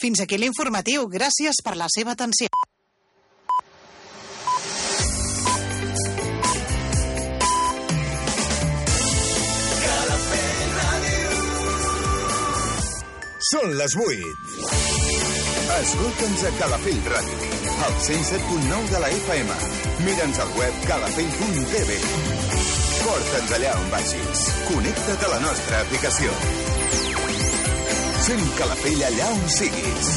Fins aquí l'informatiu. Gràcies per la seva atenció. Són les 8. Escolta'ns a Calafell Ràdio, al 107.9 de la FM. Mira'ns al web calafell.tv. Porta'ns allà on vagis. Connecta't a la nostra aplicació. Sent Calafell allà on siguis.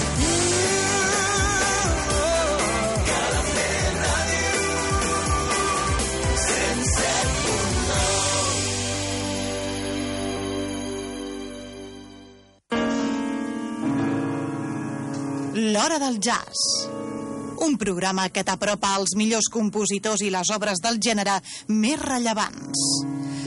L'Hora del Jazz. Un programa que t'apropa als millors compositors i les obres del gènere més rellevants.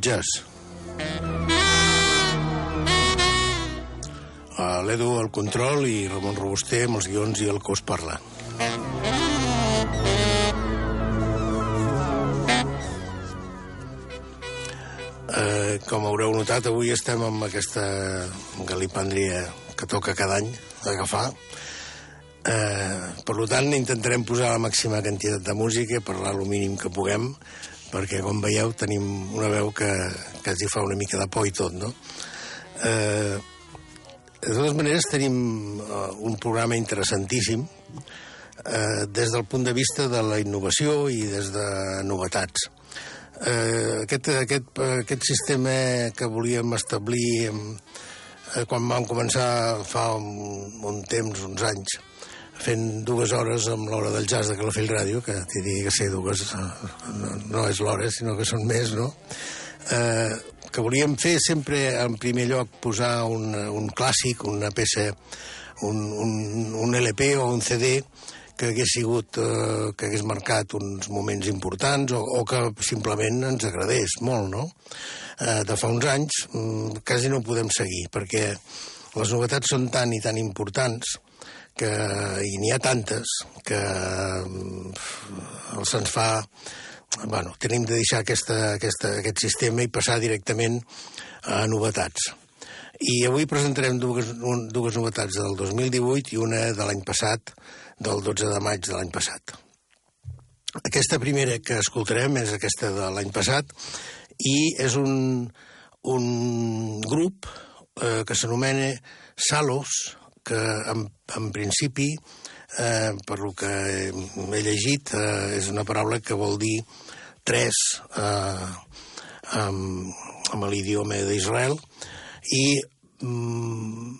Jazz. Uh, L'Edu al control i Ramon Robuster amb els guions i el que us parla. Uh, com haureu notat, avui estem amb aquesta galipàndria que toca cada any agafar. Uh, per tant, intentarem posar la màxima quantitat de música, parlar el mínim que puguem, perquè, com veieu, tenim una veu que, que ens hi fa una mica de por i tot, no? Eh, de totes maneres, tenim uh, un programa interessantíssim eh, des del punt de vista de la innovació i des de novetats. Eh, aquest, aquest, aquest sistema que volíem establir eh, quan vam començar fa un, un temps, uns anys, fent dues hores amb l'hora del jazz de Calafell Ràdio, que tindria que ser dues, no, no és l'hora, sinó que són més, no? Eh, que volíem fer sempre, en primer lloc, posar un, un clàssic, una peça, un, un, un LP o un CD que hagués sigut, eh, que hagués marcat uns moments importants o, o que simplement ens agradés molt, no? Eh, de fa uns anys mm, quasi no podem seguir, perquè les novetats són tan i tan importants que i n'hi ha tantes que mm, se'ns fa bueno, tenim de deixar aquesta, aquesta, aquest sistema i passar directament a novetats. I avui presentarem dues, un, dues novetats del 2018 i una de l'any passat, del 12 de maig de l'any passat. Aquesta primera que escoltarem és aquesta de l'any passat i és un, un grup eh, que s'anomena Salos, que en, en principi eh, per lo que he llegit, eh, és una paraula que vol dir tres eh, amb, amb l'idioma d'Israel i mm,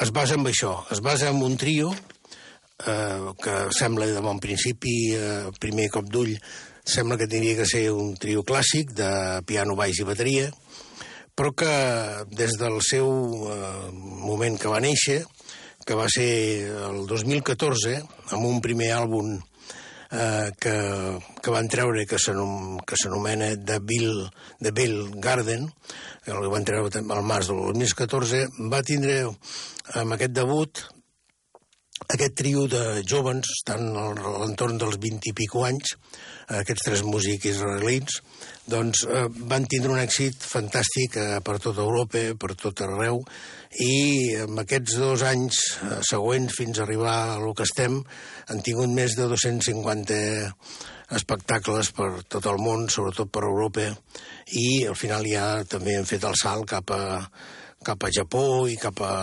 es basa en això, es basa en un trio eh, que sembla de bon principi, eh, primer cop d'ull, sembla que tindria que ser un trio clàssic de piano, baix i bateria, però que des del seu eh, moment que va néixer, que va ser el 2014, amb un primer àlbum eh, que, que van treure que s'anomena The Bill, The Bill Garden, que van treure al març del 2014, va tindre amb aquest debut aquest trio de jovens, estan a l'entorn dels 20 i pico anys, aquests tres músics israelins, doncs eh, van tindre un èxit fantàstic eh, per tota Europa, per tot arreu, i en aquests dos anys eh, següents fins a arribar a lo que estem han tingut més de 250 espectacles per tot el món, sobretot per Europa, i al final ja també han fet el salt cap a, cap a Japó i cap a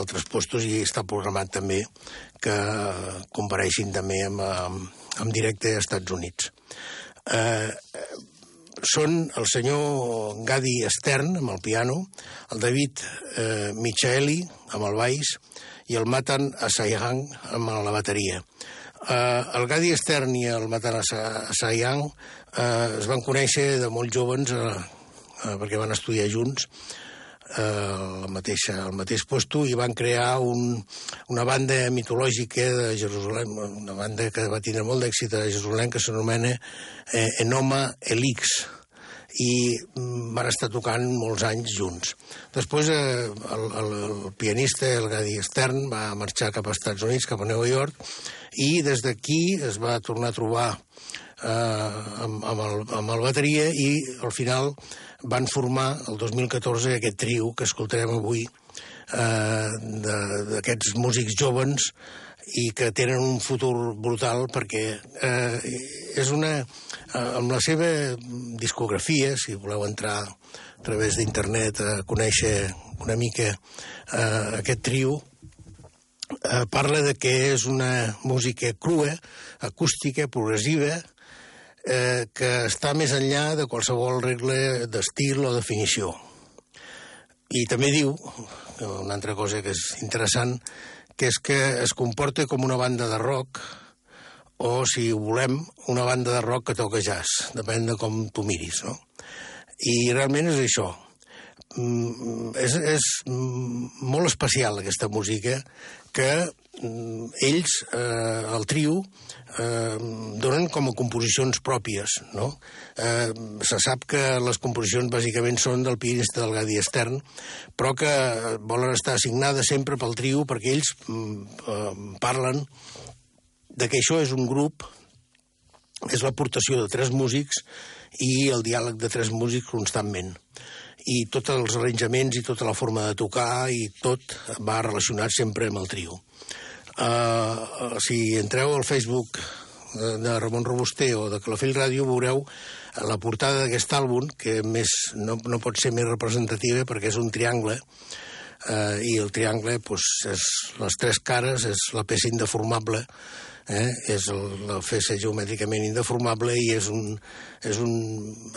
altres postos i està programat també que compareixin també amb, amb, directe als Estats Units. Eh, són el senyor Gadi Stern amb el piano, el David eh, Michaeli amb el baix i el Matan Asayang amb la bateria. Eh, el Gadi Stern i el Matan Asayang eh, es van conèixer de molt joves eh, eh, perquè van estudiar junts eh, la mateixa, el mateix posto i van crear un, una banda mitològica de Jerusalem, una banda que va tindre molt d'èxit a Jerusalem que s'anomena eh, Enoma Elix i mm, van estar tocant molts anys junts. Després eh, el, el, el pianista, el Gadi Stern, va marxar cap als Estats Units, cap a Nova York, i des d'aquí es va tornar a trobar amb, amb, el, amb el bateria i al final van formar el 2014 aquest trio que escoltarem avui eh, d'aquests músics jovens i que tenen un futur brutal perquè eh, és una... Eh, amb la seva discografia, si voleu entrar a través d'internet a conèixer una mica eh, aquest trio, eh, parla de que és una música crua, acústica, progressiva, eh, que està més enllà de qualsevol regla d'estil o definició. I també diu, una altra cosa que és interessant, que és que es comporta com una banda de rock o, si ho volem, una banda de rock que toca jazz. Depèn de com tu miris, no? I realment és això. Mm, és, és molt especial aquesta música que mm, ells, eh, el trio, eh, donen com a composicions pròpies, no? Eh, se sap que les composicions bàsicament són del pianista del Gadi Estern, però que volen estar assignades sempre pel trio perquè ells eh, parlen de que això és un grup, és l'aportació de tres músics i el diàleg de tres músics constantment i tots els arranjaments i tota la forma de tocar i tot va relacionat sempre amb el trio. Uh, si entreu al Facebook de Ramon Robuster o de Calafell Ràdio veureu la portada d'aquest àlbum, que més no, no pot ser més representativa perquè és un triangle, eh, i el triangle pues, és les tres cares, és la peça indeformable, eh? és el, la peça geomètricament indeformable i és un, és un...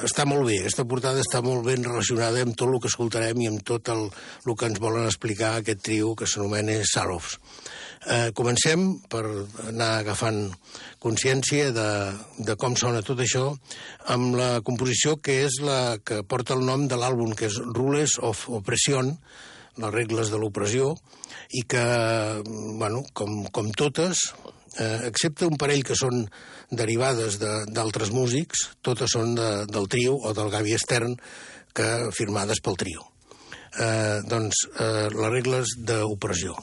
està molt bé, aquesta portada està molt ben relacionada amb tot el que escoltarem i amb tot el, el que ens volen explicar aquest trio que s'anomena Sarovs. Eh, comencem per anar agafant consciència de, de com sona tot això amb la composició que és la que porta el nom de l'àlbum, que és Rules of Oppression, les regles de l'opressió, i que, bueno, com, com totes, eh, excepte un parell que són derivades d'altres de, músics, totes són de, del trio o del Gavi Stern, que firmades pel trio. Eh, doncs, eh, les regles d'opressió.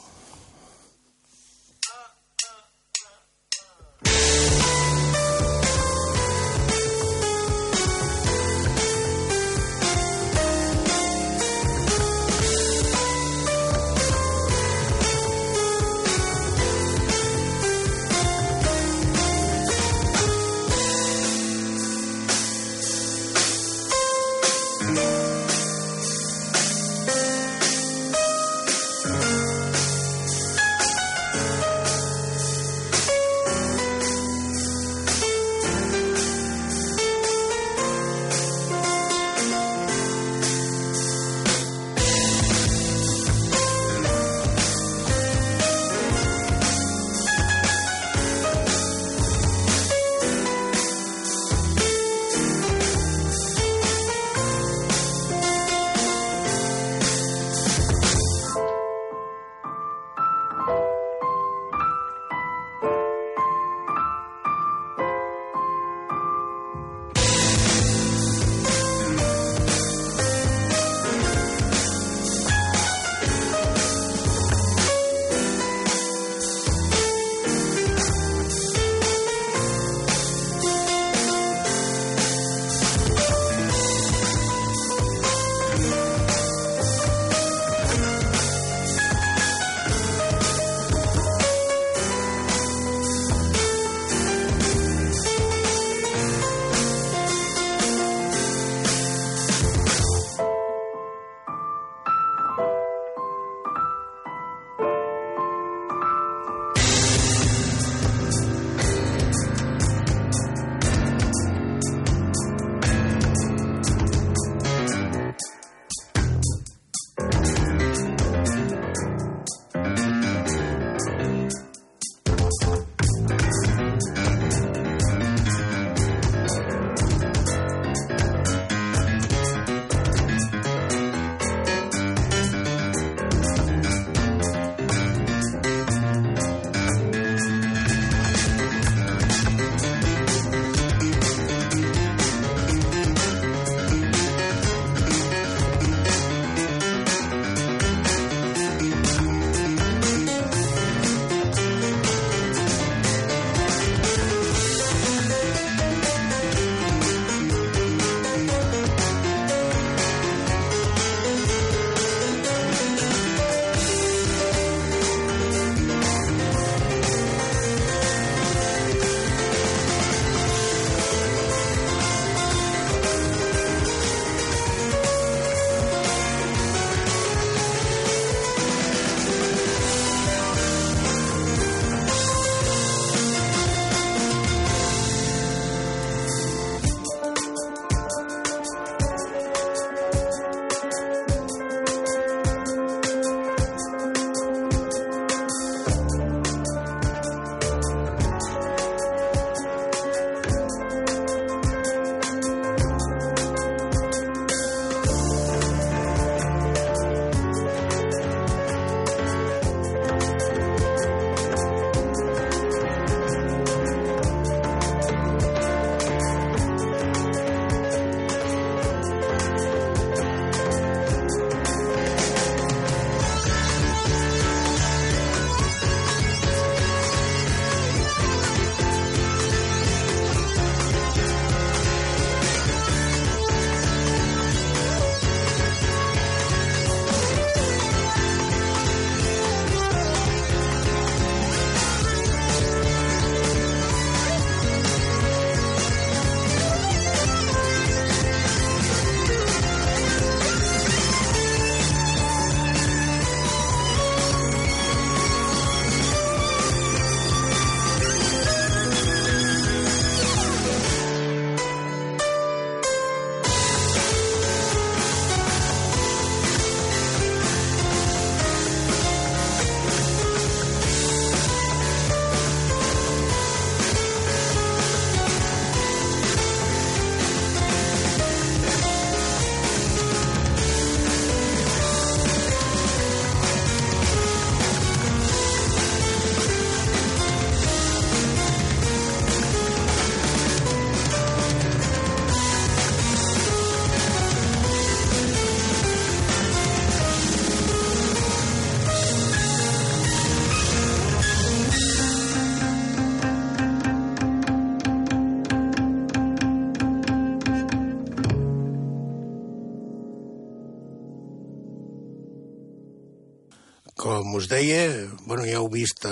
Us deia, bueno, ja heu vist eh,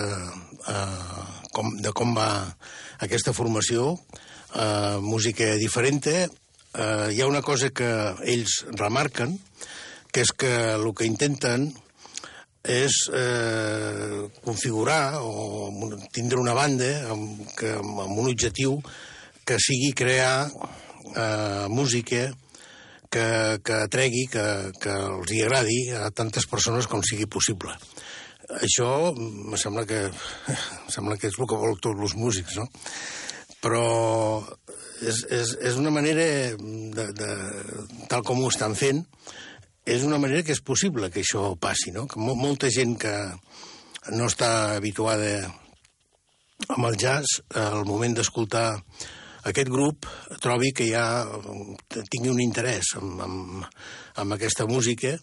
eh, com, de com va aquesta formació, eh, música diferente. Eh, hi ha una cosa que ells remarquen, que és que el que intenten és eh, configurar o tindre una banda amb, que, amb un objectiu que sigui crear eh, música que, que tregui, que, que els hi agradi a tantes persones com sigui possible. Això em sembla que, em sembla que és el que vol tots els músics, no? Però és, és, és una manera, de, de, tal com ho estan fent, és una manera que és possible que això passi, no? Que molta gent que no està habituada amb el jazz, al moment d'escoltar aquest grup trobi que ja tingui un interès amb, amb, amb aquesta música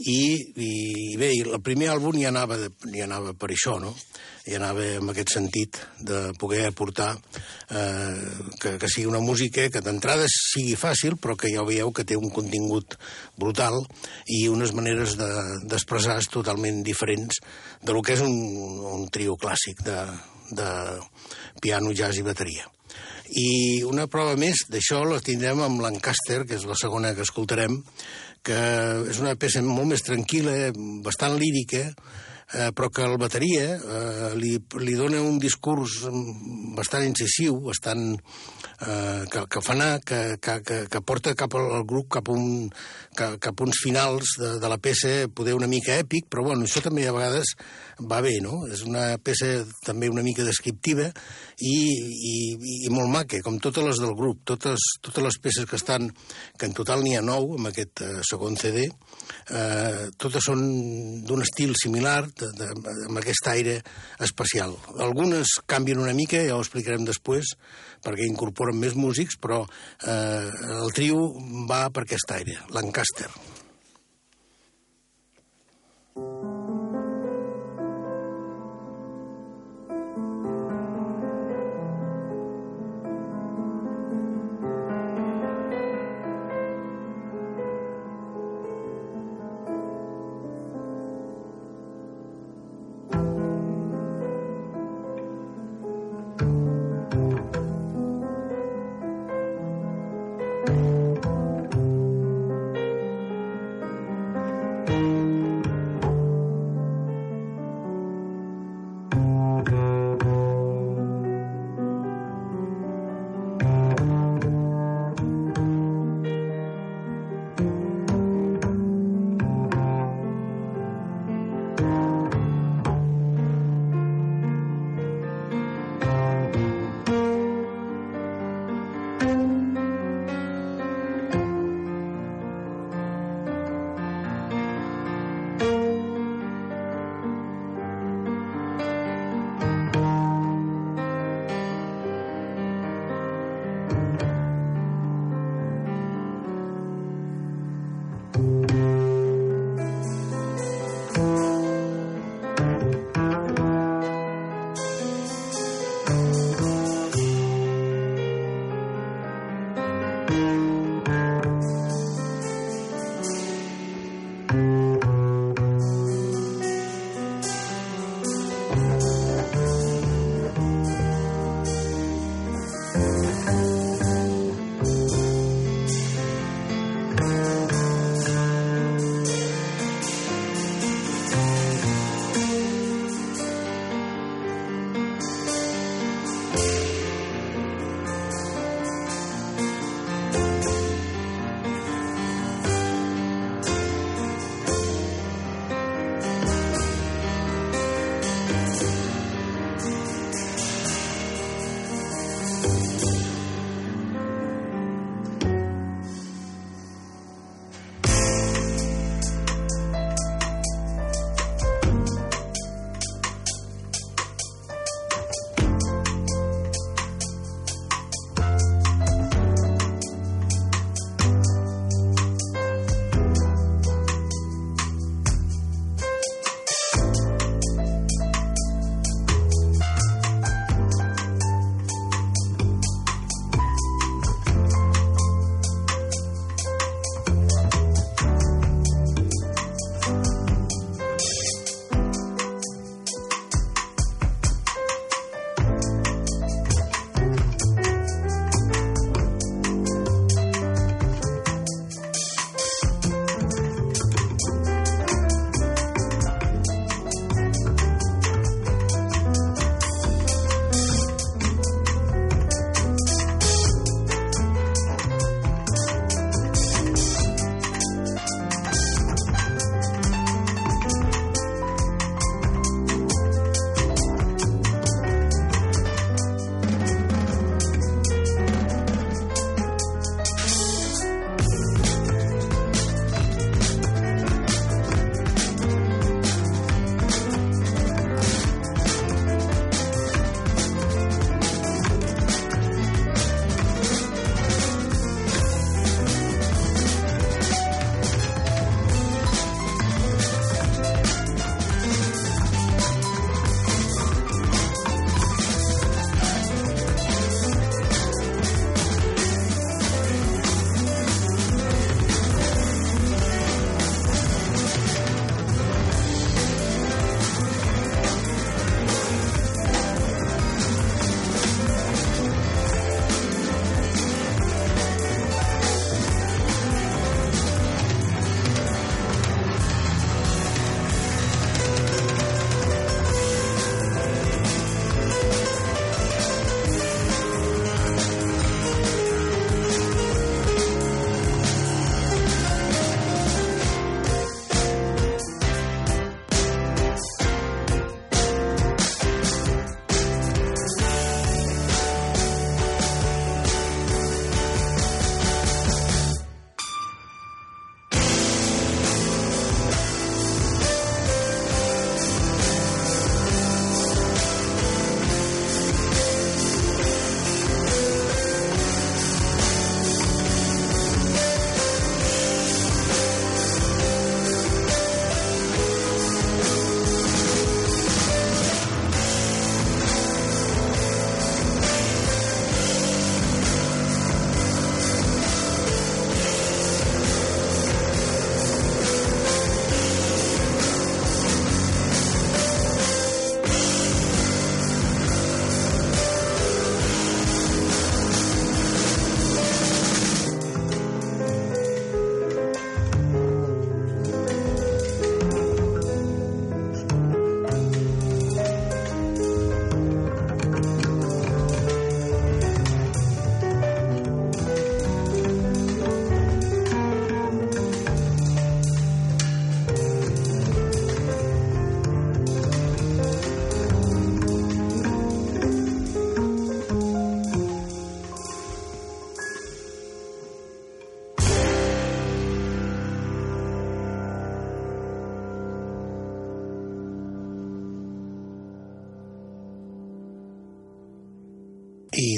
i, i bé, el primer àlbum ja anava, de, ja anava per això, no? I anava en aquest sentit de poder aportar eh, que, que sigui una música que d'entrada sigui fàcil, però que ja veieu que té un contingut brutal i unes maneres d'expressar de, totalment diferents de lo que és un, un trio clàssic de, de piano, jazz i bateria. I una prova més d'això la tindrem amb l'Ancaster, que és la segona que escoltarem, que és una peça molt més tranquil·la, bastant lírica, eh, però que el bateria eh, li, li dona un discurs bastant incisiu, bastant eh, que, que fa anar, que, que, que porta cap al grup cap, un, cap, cap uns finals de, de la peça poder una mica èpic, però bueno, això també a vegades va bé, no? És una peça també una mica descriptiva i, i, i molt maca, com totes les del grup, totes, totes les peces que estan, que en total n'hi ha nou amb aquest eh, segon CD, eh, totes són d'un estil similar, de, de, amb aquest aire especial. Algunes canvien una mica, ja ho explicarem després, perquè incorporen més músics, però eh, el trio va per aquest aire, Lancaster. I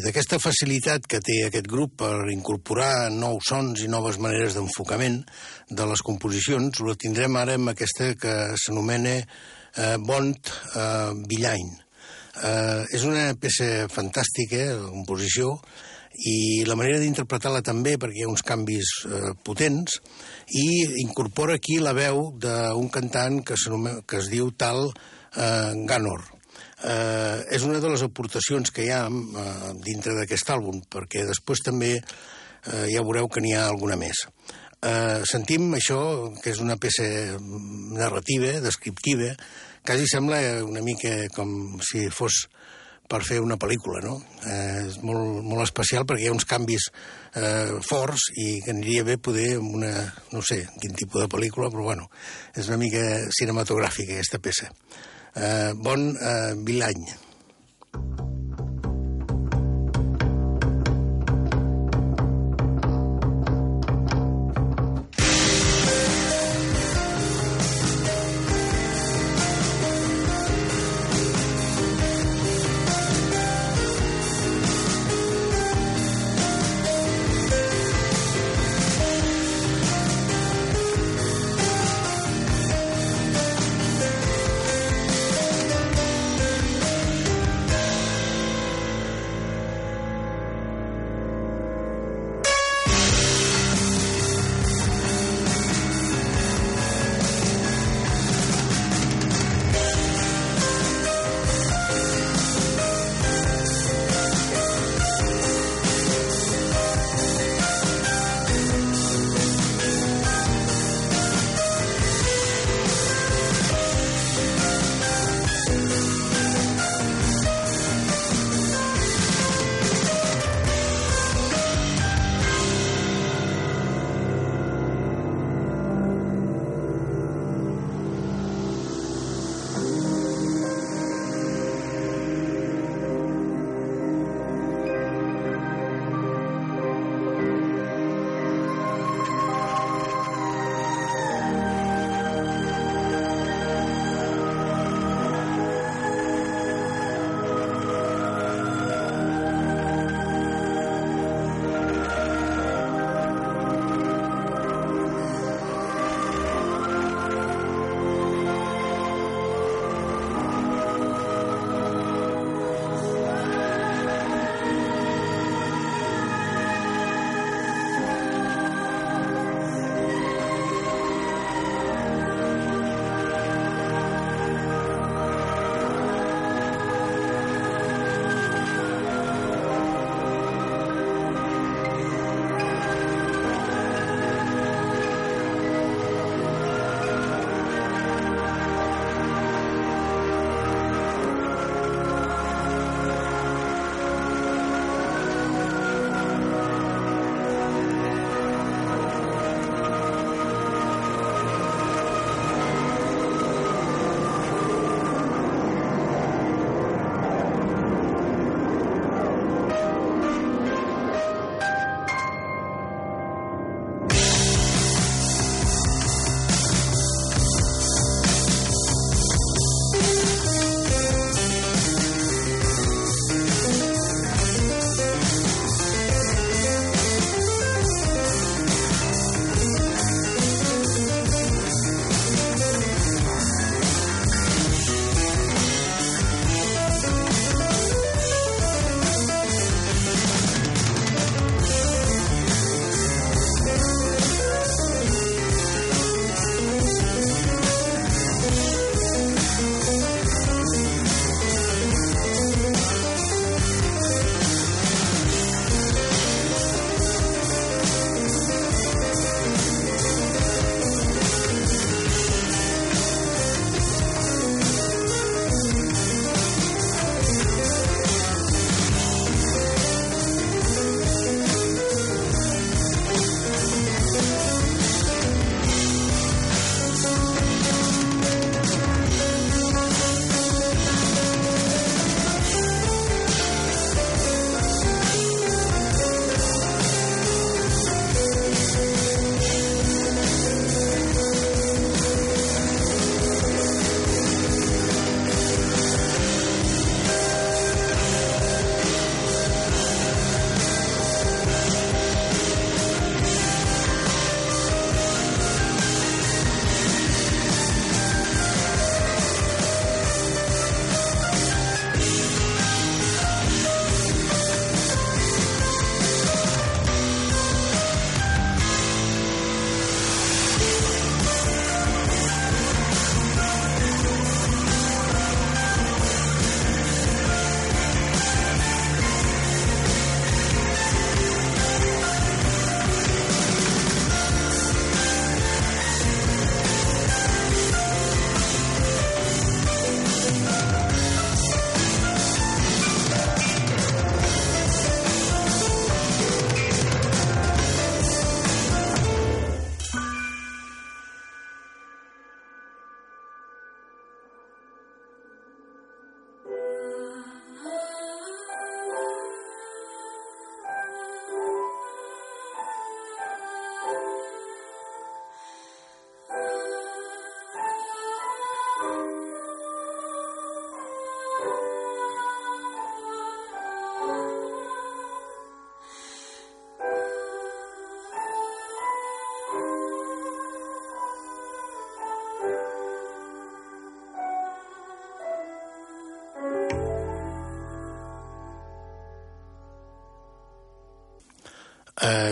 d'aquesta facilitat que té aquest grup per incorporar nous sons i noves maneres d'enfocament de les composicions, la tindrem ara amb aquesta que s'anomena eh, Bond eh, Villain. Eh, és una peça fantàstica, la composició, i la manera d'interpretar-la també, perquè hi ha uns canvis eh, potents, i incorpora aquí la veu d'un cantant que, que es diu Tal eh, Ganor. Eh, és una de les aportacions que hi ha eh, dintre d'aquest àlbum, perquè després també eh, ja veureu que n'hi ha alguna més. Eh, sentim això, que és una peça narrativa, descriptiva, quasi sembla una mica com si fos per fer una pel·lícula, no? Eh, és molt, molt especial perquè hi ha uns canvis eh, forts i que aniria bé poder amb una, no sé quin tipus de pel·lícula, però bueno, és una mica cinematogràfica aquesta peça. Eh, bon eh, Vilany.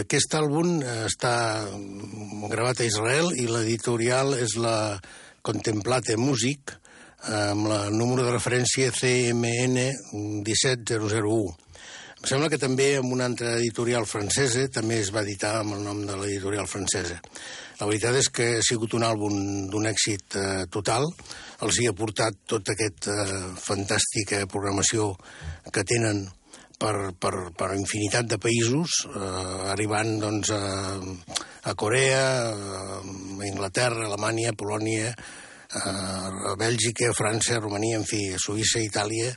Aquest àlbum està gravat a Israel i l'editorial és la Contemplate Music, amb el número de referència CMN 17001. Em sembla que també amb una altra editorial francesa també es va editar amb el nom de l'editorial francesa. La veritat és que ha sigut un àlbum d'un èxit eh, total. Els hi ha portat tota aquesta eh, fantàstica programació que tenen per, per, per infinitat de països, eh, arribant doncs, a, a Corea, a Inglaterra, Alemanya, Polònia, a Bèlgica, França, Romania, en fi, Suïssa, Itàlia,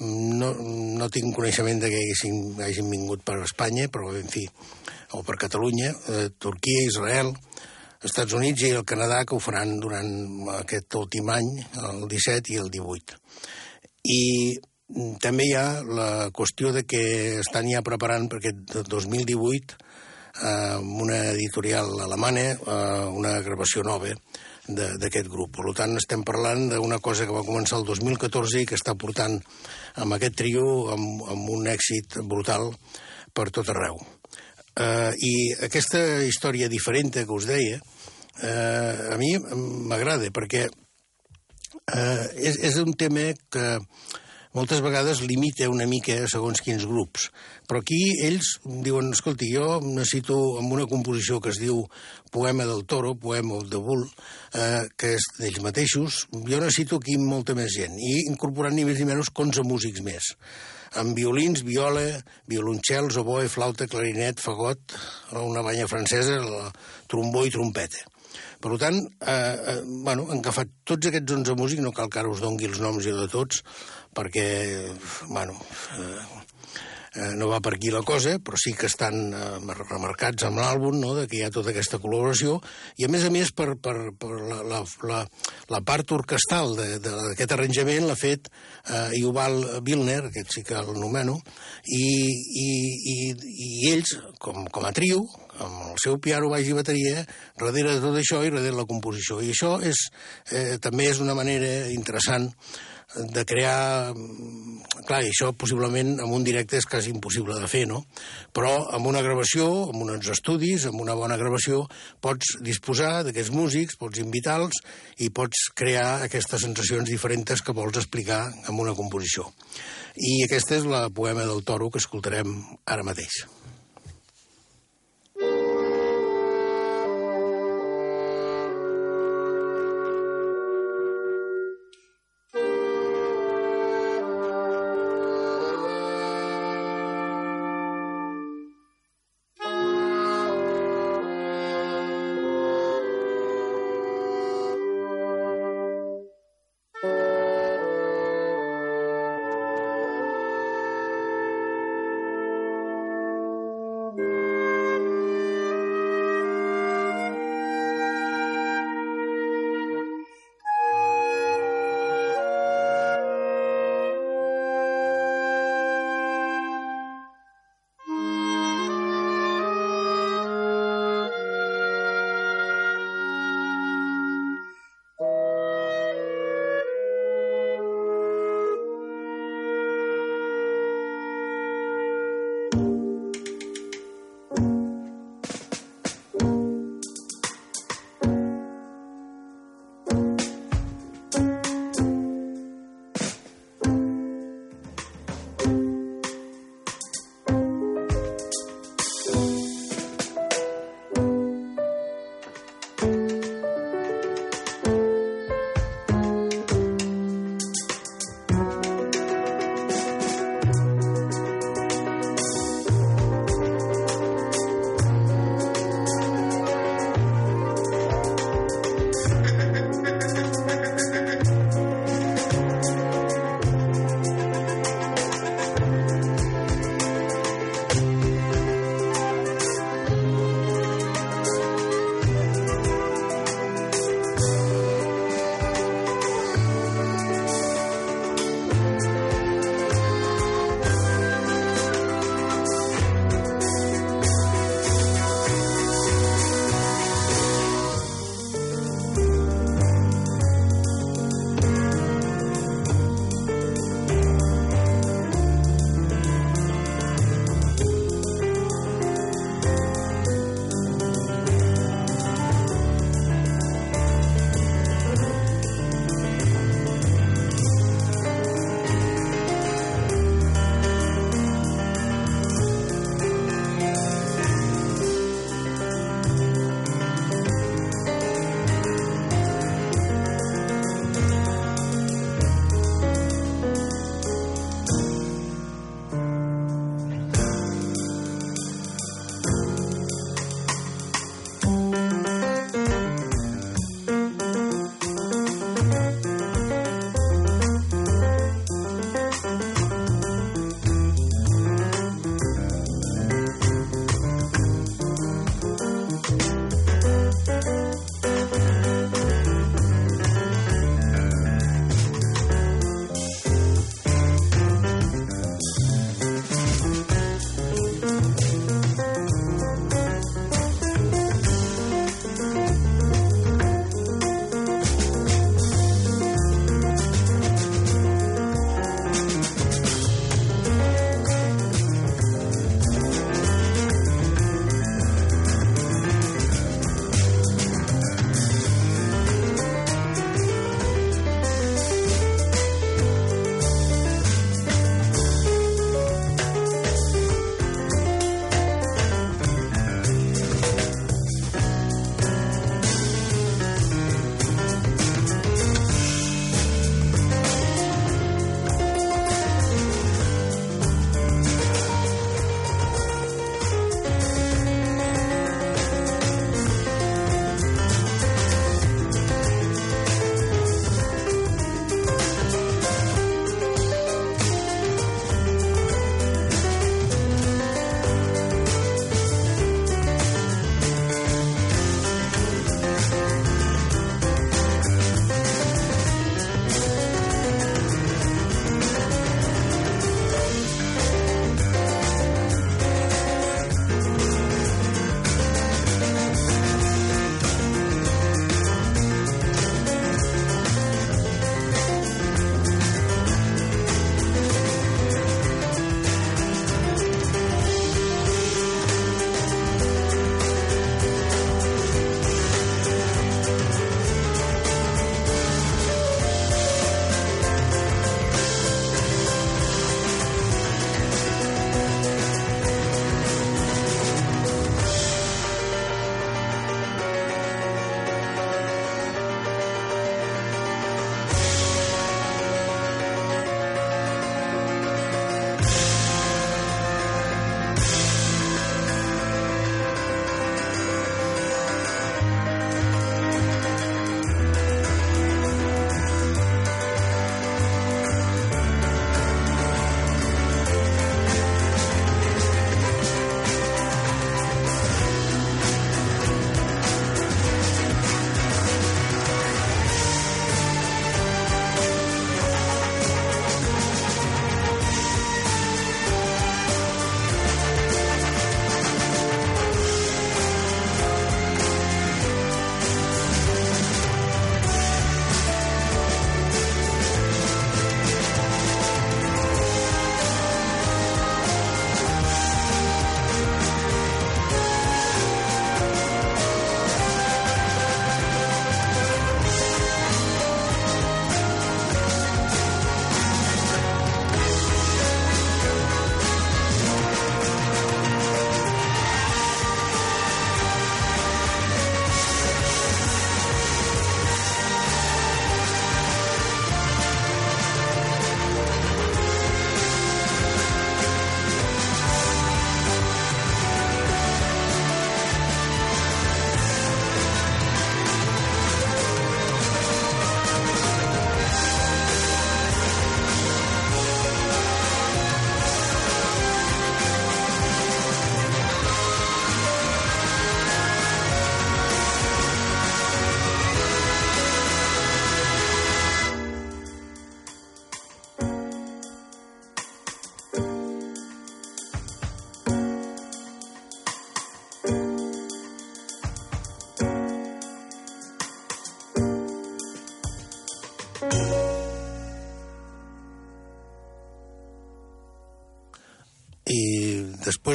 no, no tinc coneixement de que haguessin, hagin vingut per Espanya, però, en fi, o per Catalunya, eh, Turquia, Israel, Estats Units i el Canadà, que ho faran durant aquest últim any, el 17 i el 18. I també hi ha la qüestió de que estan ja preparant per aquest 2018 eh, una editorial alemana, eh, una gravació nova, d'aquest grup. Per tant, estem parlant d'una cosa que va començar el 2014 i que està portant amb aquest trio amb, amb un èxit brutal per tot arreu. Uh, I aquesta història diferent que us deia, uh, a mi m'agrada, perquè uh, és, és un tema que moltes vegades limita una mica segons quins grups. Però aquí ells diuen, escolti, jo necessito, amb una composició que es diu Poema del Toro, Poema the Bull, eh, que és d'ells mateixos, jo necessito aquí molta més gent, i incorporant ni més ni menys 11 músics més amb violins, viola, violoncels, oboe, flauta, clarinet, fagot, una banya francesa, trombó i trompeta. Per tant, eh, eh, bueno, han agafat tots aquests 11 músics, no cal que ara us dongui els noms de tots, perquè, bueno, eh, eh, no va per aquí la cosa, però sí que estan eh, remarcats amb l'àlbum, no?, de que hi ha tota aquesta col·laboració, i a més a més per, per, per la, la, la, la part orquestal d'aquest arranjament l'ha fet eh, Yuval Wilner, aquest sí que el nomeno, i, i, i, i ells, com, com a trio, amb el seu piano, baix i bateria, darrere de tot això i darrere la composició. I això és, eh, també és una manera interessant de crear... Clar, i això possiblement amb un directe és quasi impossible de fer, no? Però amb una gravació, amb uns estudis, amb una bona gravació, pots disposar d'aquests músics, pots invitar-los i pots crear aquestes sensacions diferents que vols explicar amb una composició. I aquesta és la poema del toro que escoltarem ara mateix.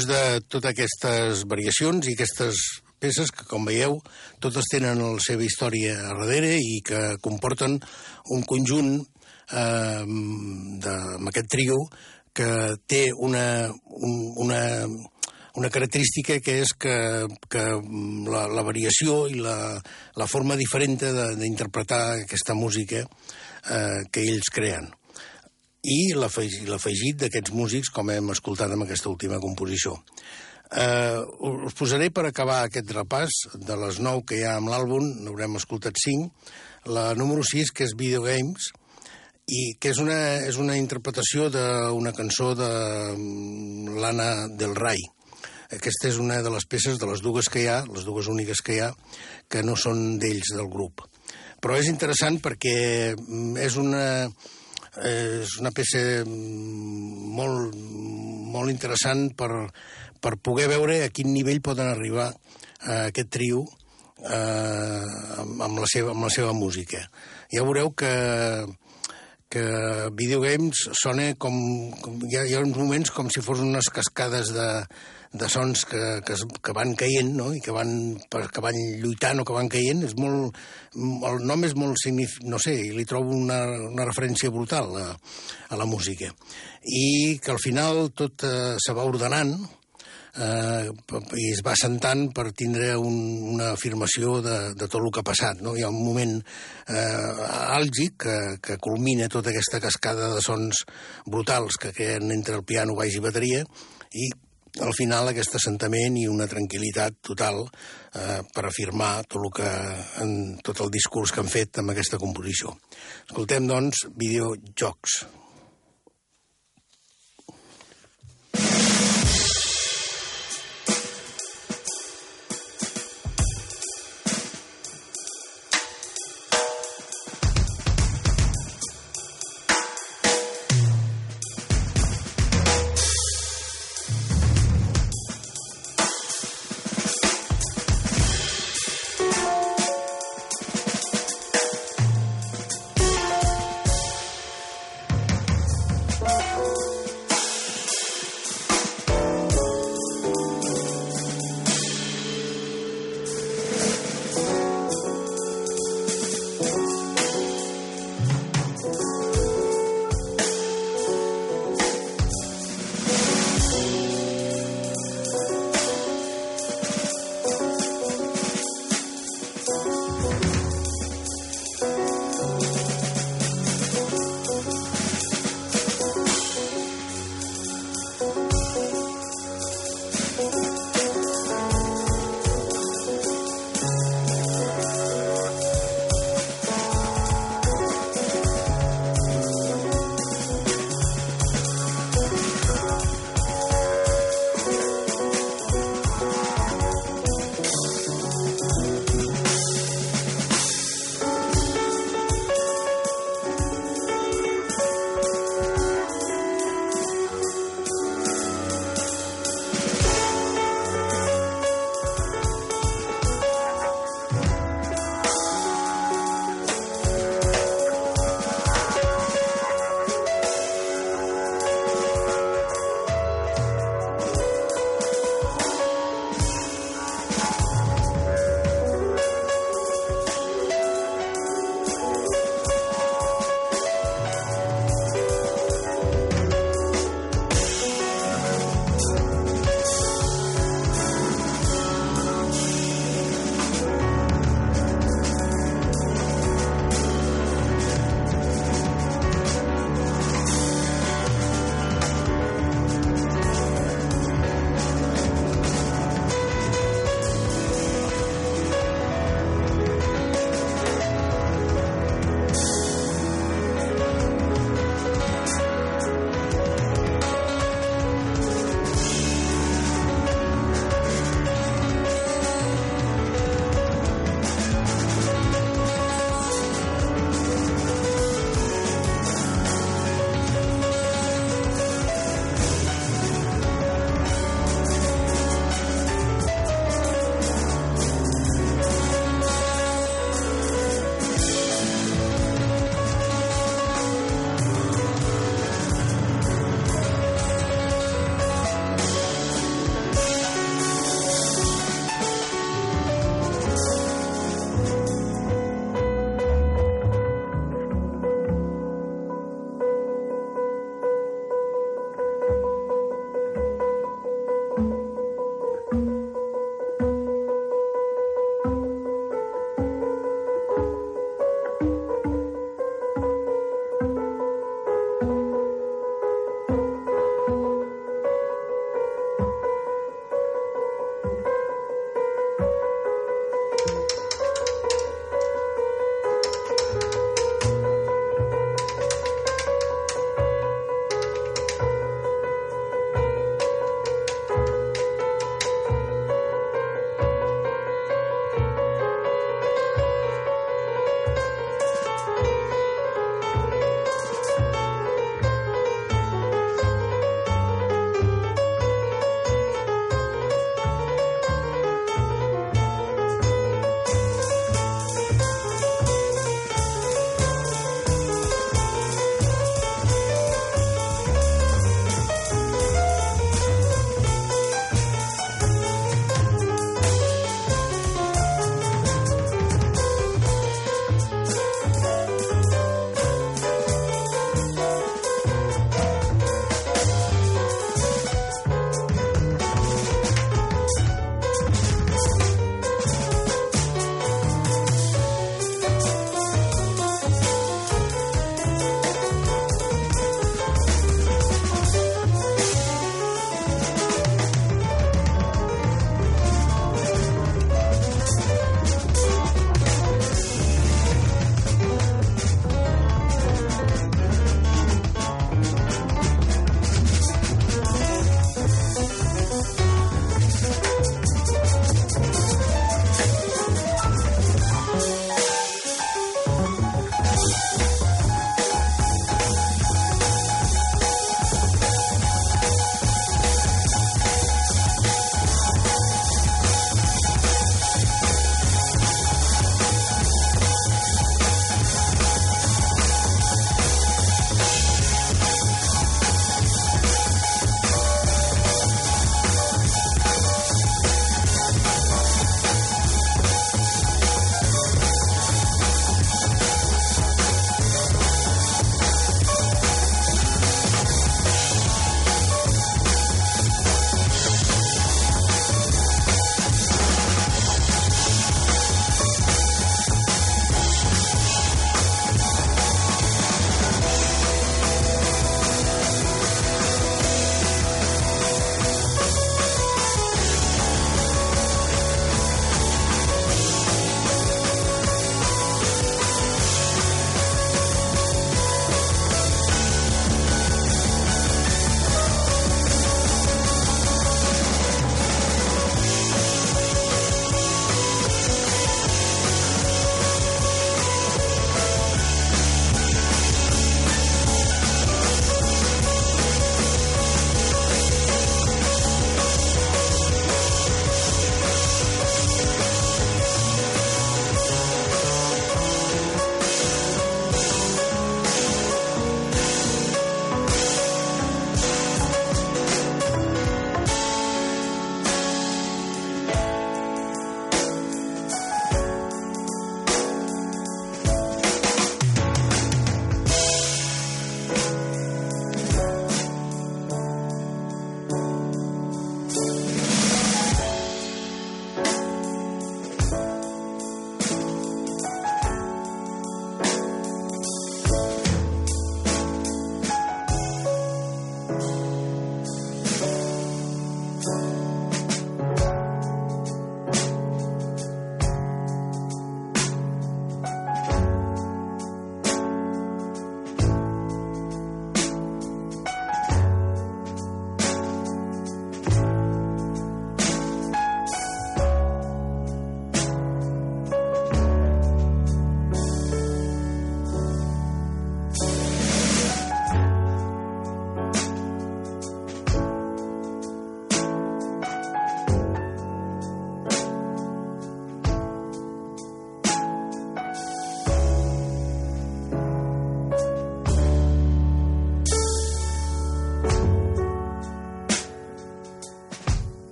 Després de totes aquestes variacions i aquestes peces que, com veieu, totes tenen la seva història a darrere i que comporten un conjunt eh, de, amb aquest trio que té una, un, una, una característica que és que, que la, la variació i la, la forma diferent d'interpretar aquesta música eh, que ells creen i l'afegit d'aquests músics, com hem escoltat amb aquesta última composició. Eh, us posaré per acabar aquest repàs de les nou que hi ha amb l'àlbum, n'haurem escoltat cinc, la número 6, que és Video Games, i que és una, és una interpretació d'una cançó de mm, l'Anna del Rai. Aquesta és una de les peces de les dues que hi ha, les dues úniques que hi ha, que no són d'ells, del grup. Però és interessant perquè mm, és una, és una peça mm, molt, molt interessant per, per poder veure a quin nivell poden arribar eh, aquest trio eh, amb, la seva, amb la seva música. Ja veureu que, que videogames sona com... com hi, ha, uns moments com si fos unes cascades de, de sons que, que, que van caient no? i que van, que van lluitant o que van caient. És molt, el nom és molt signific... no sé, li trobo una, una referència brutal a, a la música. I que al final tot eh, se va ordenant, eh, i es va sentant per tindre un, una afirmació de, de tot el que ha passat. No? Hi ha un moment eh, àlgic que, que culmina tota aquesta cascada de sons brutals que queden entre el piano, baix i bateria, i al final aquest assentament i una tranquil·litat total eh, per afirmar tot, el que, en, tot el discurs que han fet amb aquesta composició. Escoltem, doncs, videojocs.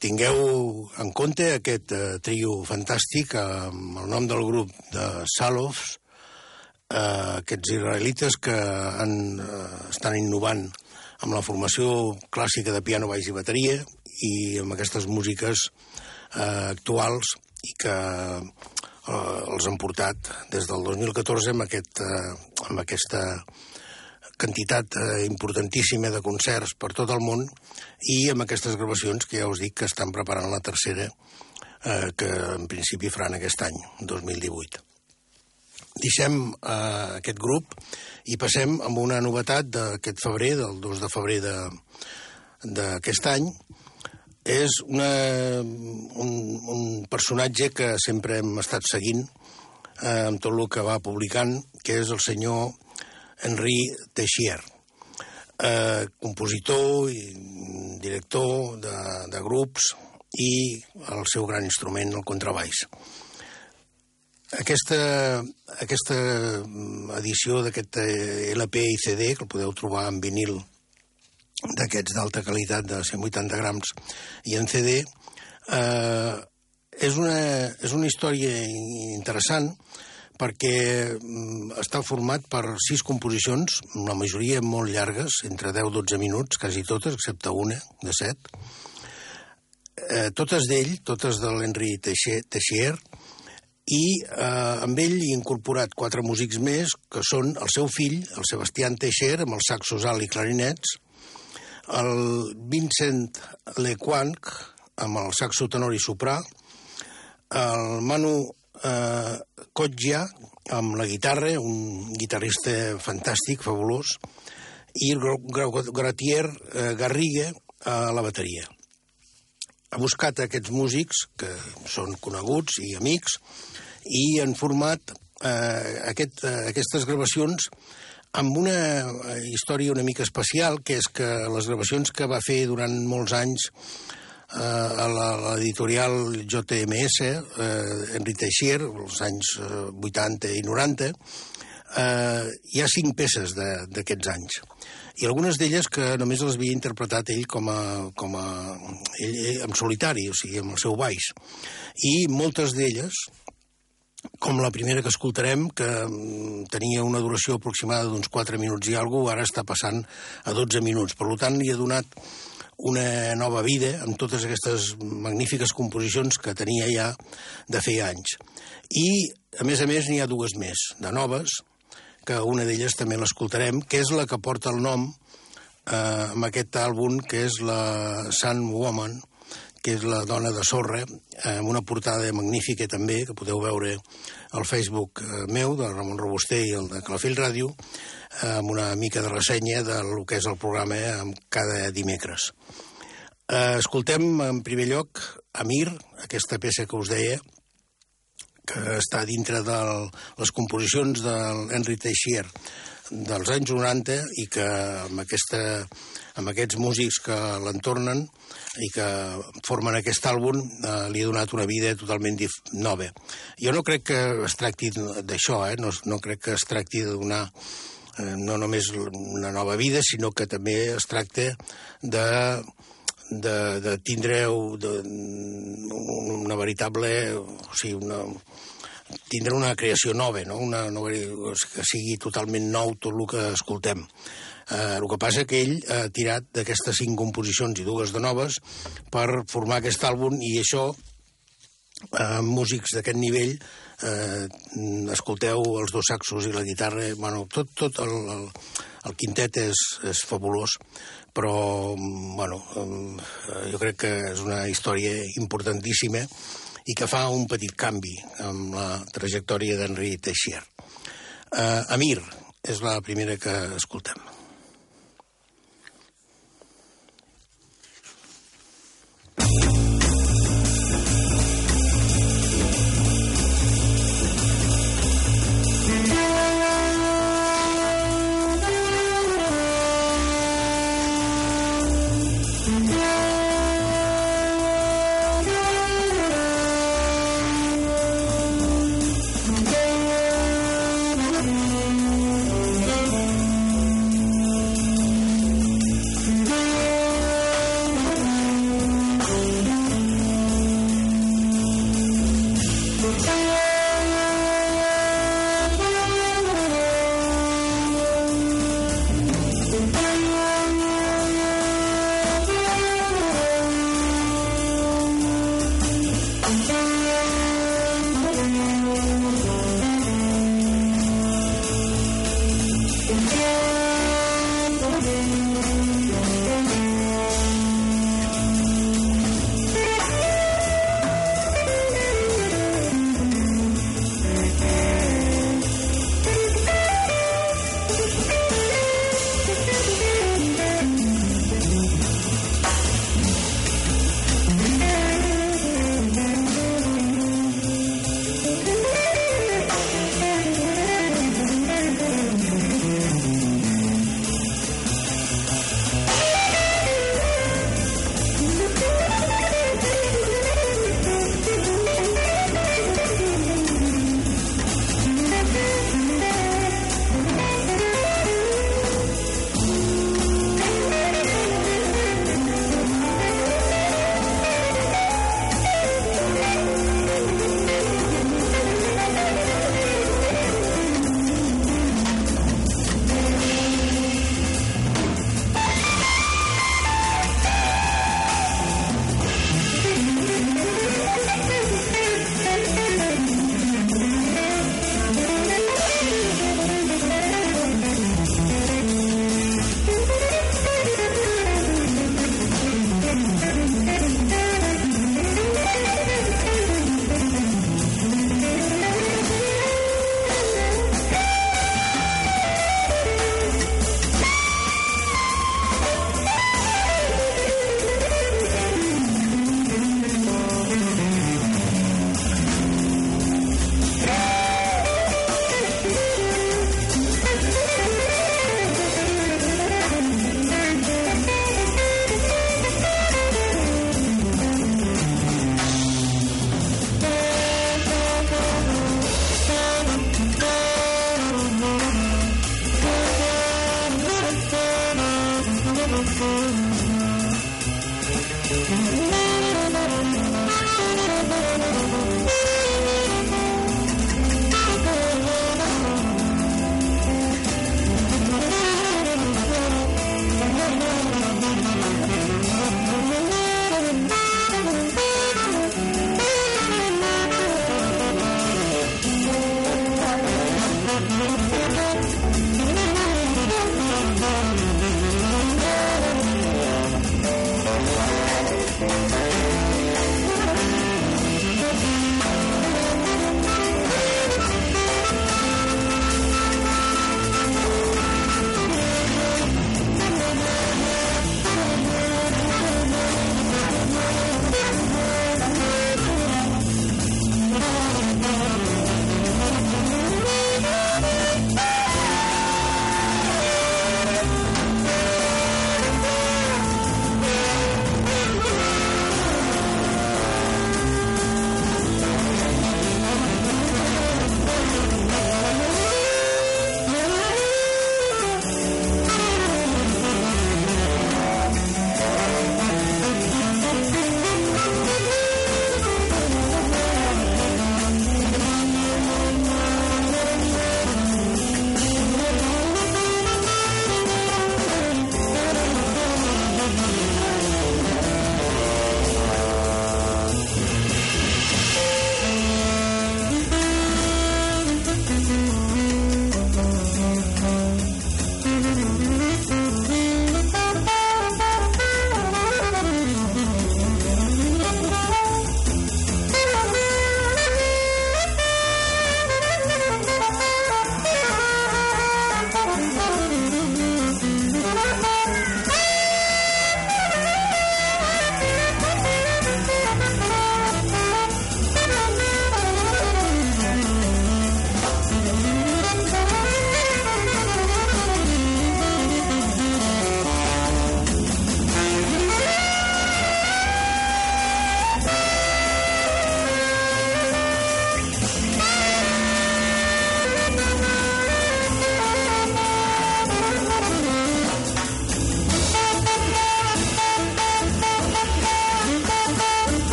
Tingueu en compte aquest uh, trio fantàstic amb el nom del grup de Salovs, uh, aquests israelites que han, uh, estan innovant amb la formació clàssica de piano, baix i bateria i amb aquestes músiques uh, actuals i que uh, els han portat des del 2014 amb, aquest, uh, amb aquesta quantitat eh, importantíssima de concerts per tot el món i amb aquestes gravacions que ja us dic que estan preparant la tercera eh, que en principi faran aquest any, 2018. Deixem eh, aquest grup i passem amb una novetat d'aquest febrer, del 2 de febrer d'aquest any. És una, un, un personatge que sempre hem estat seguint eh, amb tot el que va publicant, que és el senyor Henri Teixier, eh, compositor i director de, de grups i el seu gran instrument, el contrabaix. Aquesta, aquesta edició d'aquest LP i CD, que el podeu trobar en vinil d'aquests d'alta qualitat de 180 grams i en CD, eh, és, una, és una història interessant perquè mm, està format per sis composicions, la majoria molt llargues, entre 10-12 minuts, quasi totes, excepte una, de set. Eh, totes d'ell, totes de l'Henri Teixier, i eh, amb ell hi incorporat quatre músics més, que són el seu fill, el Sebastián Teixier, amb els saxos alt i clarinets, el Vincent Lequanc, amb el saxo tenor i soprà, el Manu eh, Kotja, amb la guitarra, un guitarrista fantàstic, fabulós, i Gratier eh, Garriga a la bateria. Ha buscat aquests músics, que són coneguts i amics, i han format eh, aquest, eh, aquestes gravacions amb una història una mica especial, que és que les gravacions que va fer durant molts anys eh, a l'editorial JMS, eh, Enric Teixier, als anys eh, 80 i 90, eh, hi ha cinc peces d'aquests anys. I algunes d'elles que només les havia interpretat ell com a, com a ell, ell, en solitari, o sigui, amb el seu baix. I moltes d'elles, com la primera que escoltarem, que mm, tenia una duració aproximada d'uns 4 minuts i alguna ara està passant a 12 minuts. Per tant, li ha donat una nova vida amb totes aquestes magnífiques composicions que tenia ja de fer anys. I, a més a més, n'hi ha dues més, de noves, que una d'elles també l'escoltarem, que és la que porta el nom eh, amb aquest àlbum, que és la Sun Woman, que és la dona de sorra, eh, amb una portada magnífica també, que podeu veure al Facebook eh, meu, de Ramon Robuster i el de Calafell Ràdio, amb una mica de ressenya del que és el programa cada dimecres. Eh, escoltem en primer lloc Amir, aquesta peça que us deia, que està dintre de les composicions de l'Henry Teixier dels anys 90 i que amb, aquesta, amb aquests músics que l'entornen i que formen aquest àlbum eh, li ha donat una vida totalment nova. Jo no crec que es tracti d'això, eh? no, no crec que es tracti de donar eh, no només una nova vida, sinó que també es tracta de de, de tindre de, una veritable... O sigui, una, tindre una creació nova, no? una, una, que sigui totalment nou tot el que escoltem. Eh, el que passa que ell ha tirat d'aquestes cinc composicions i dues de noves per formar aquest àlbum i això, eh, músics d'aquest nivell, eh, escolteu els dos saxos i la guitarra, bueno, tot, tot el, el, el quintet és, és fabulós, però bueno, eh, jo crec que és una història importantíssima i que fa un petit canvi amb la trajectòria d'Henri Teixier. Eh, Amir és la primera que escoltem.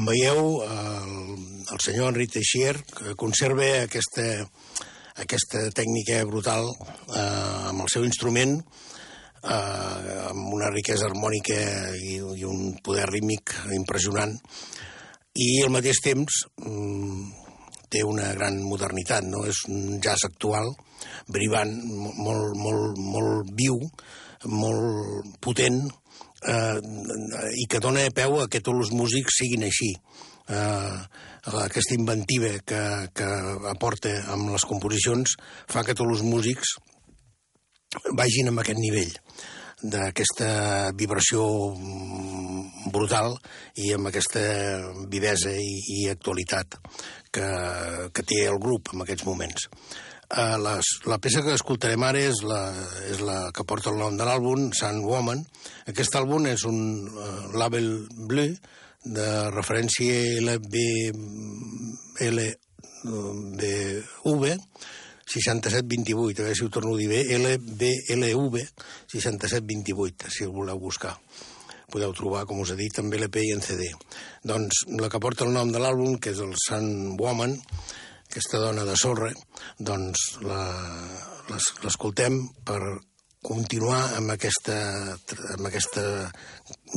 Com veieu, el, el senyor Enric Teixier conserva aquesta, aquesta tècnica brutal eh, amb el seu instrument, eh, amb una riquesa harmònica i, i un poder rítmic impressionant, i al mateix temps mm, té una gran modernitat, no? És un jazz actual, brivant, molt, molt, molt viu, molt potent, eh, i que dona peu a que tots els músics siguin així. Eh, aquesta inventiva que, que aporta amb les composicions fa que tots els músics vagin amb aquest nivell d'aquesta vibració mm, brutal i amb aquesta vivesa i, i actualitat que, que té el grup en aquests moments. Uh, les, la peça que escoltarem ara és la, és la que porta el nom de l'àlbum, Sun Woman. Aquest àlbum és un uh, label bleu de referència LB, LBV 6728, a veure si ho torno a dir bé, LBLV 6728, si el voleu buscar podeu trobar, com us he dit, també l'EP i en CD. Doncs la que porta el nom de l'àlbum, que és el Sun Woman, aquesta dona de sorra, doncs l'escoltem per continuar amb aquesta, amb aquesta...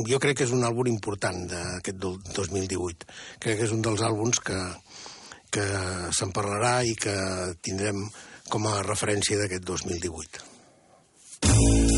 Jo crec que és un àlbum important d'aquest 2018. Crec que és un dels àlbums que, que se'n parlarà i que tindrem com a referència d'aquest 2018.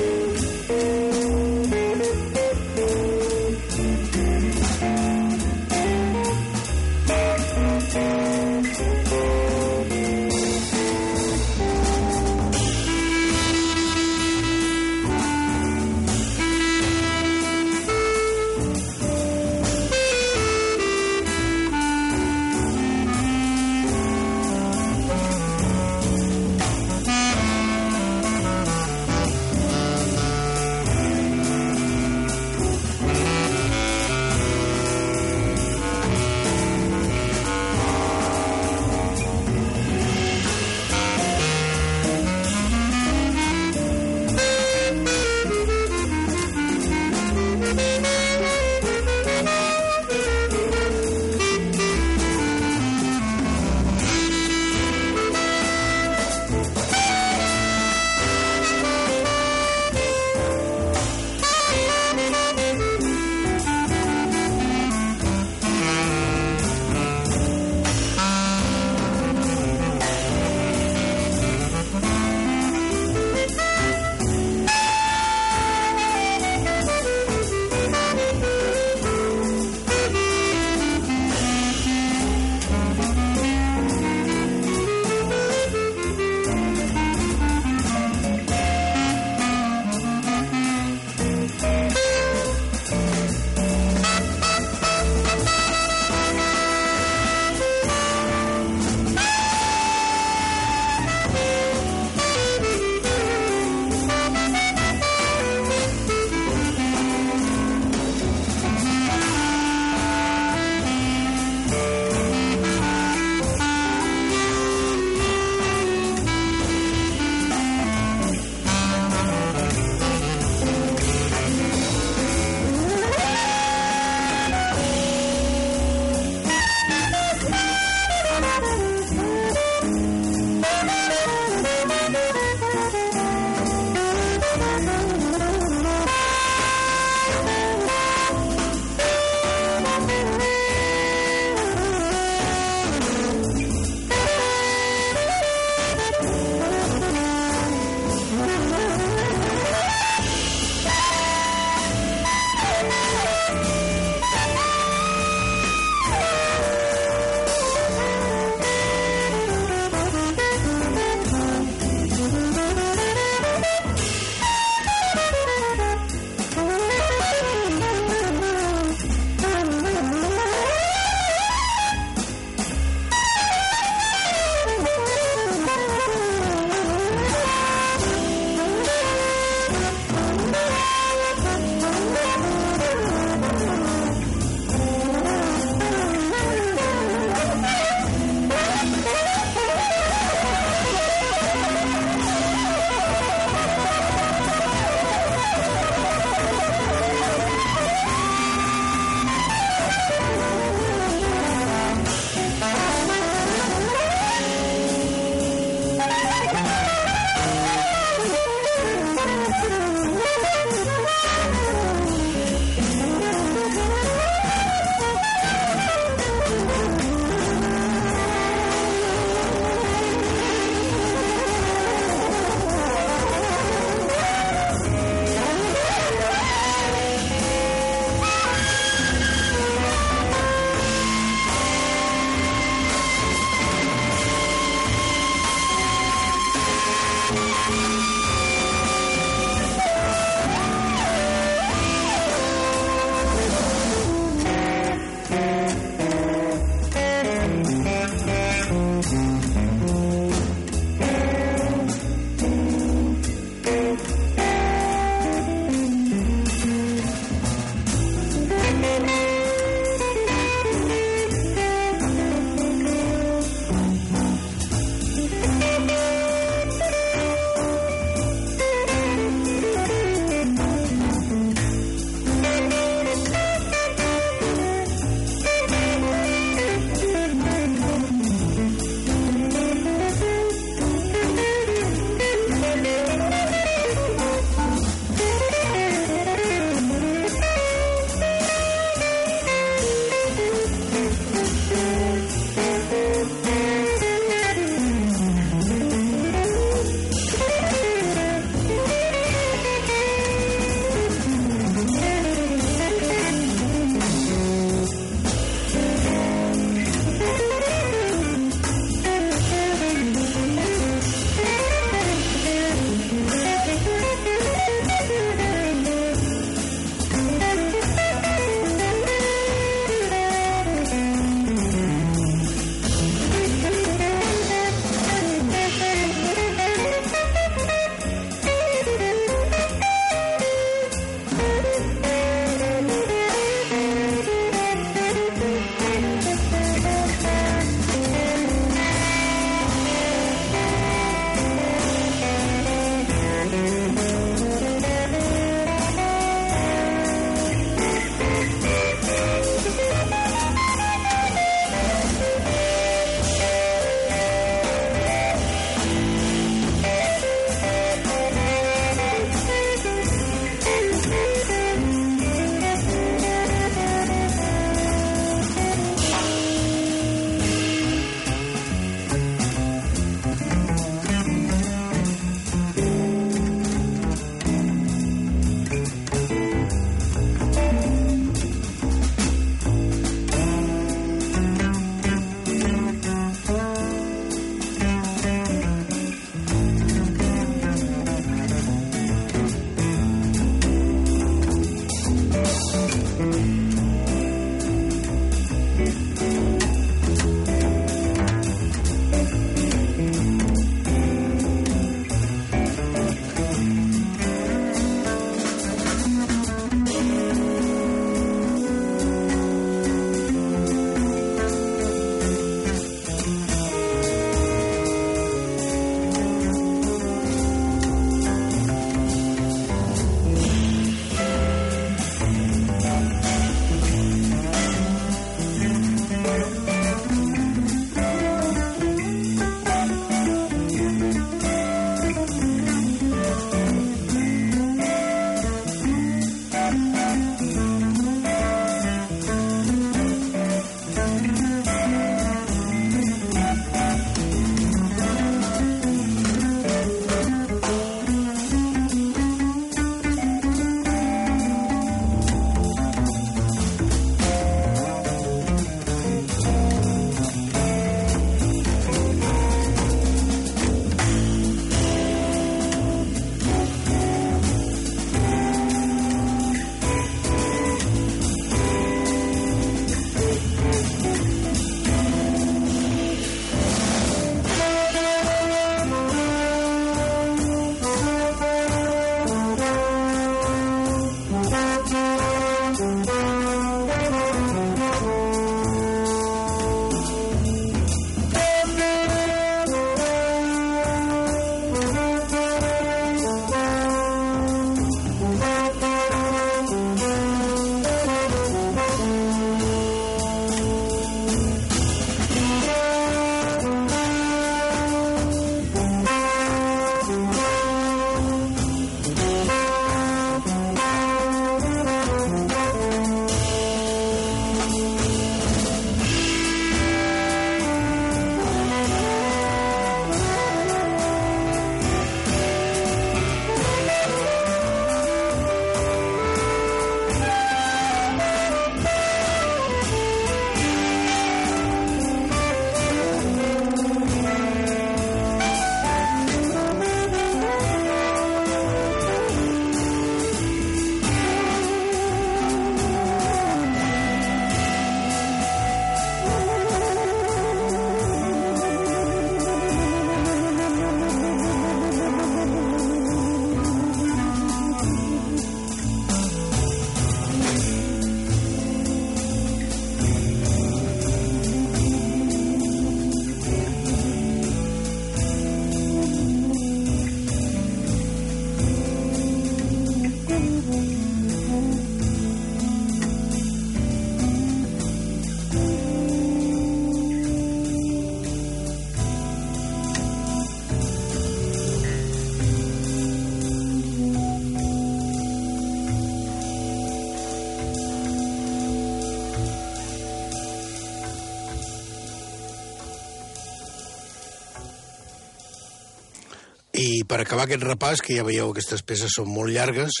Per acabar aquest repàs, que ja veieu aquestes peces són molt llargues,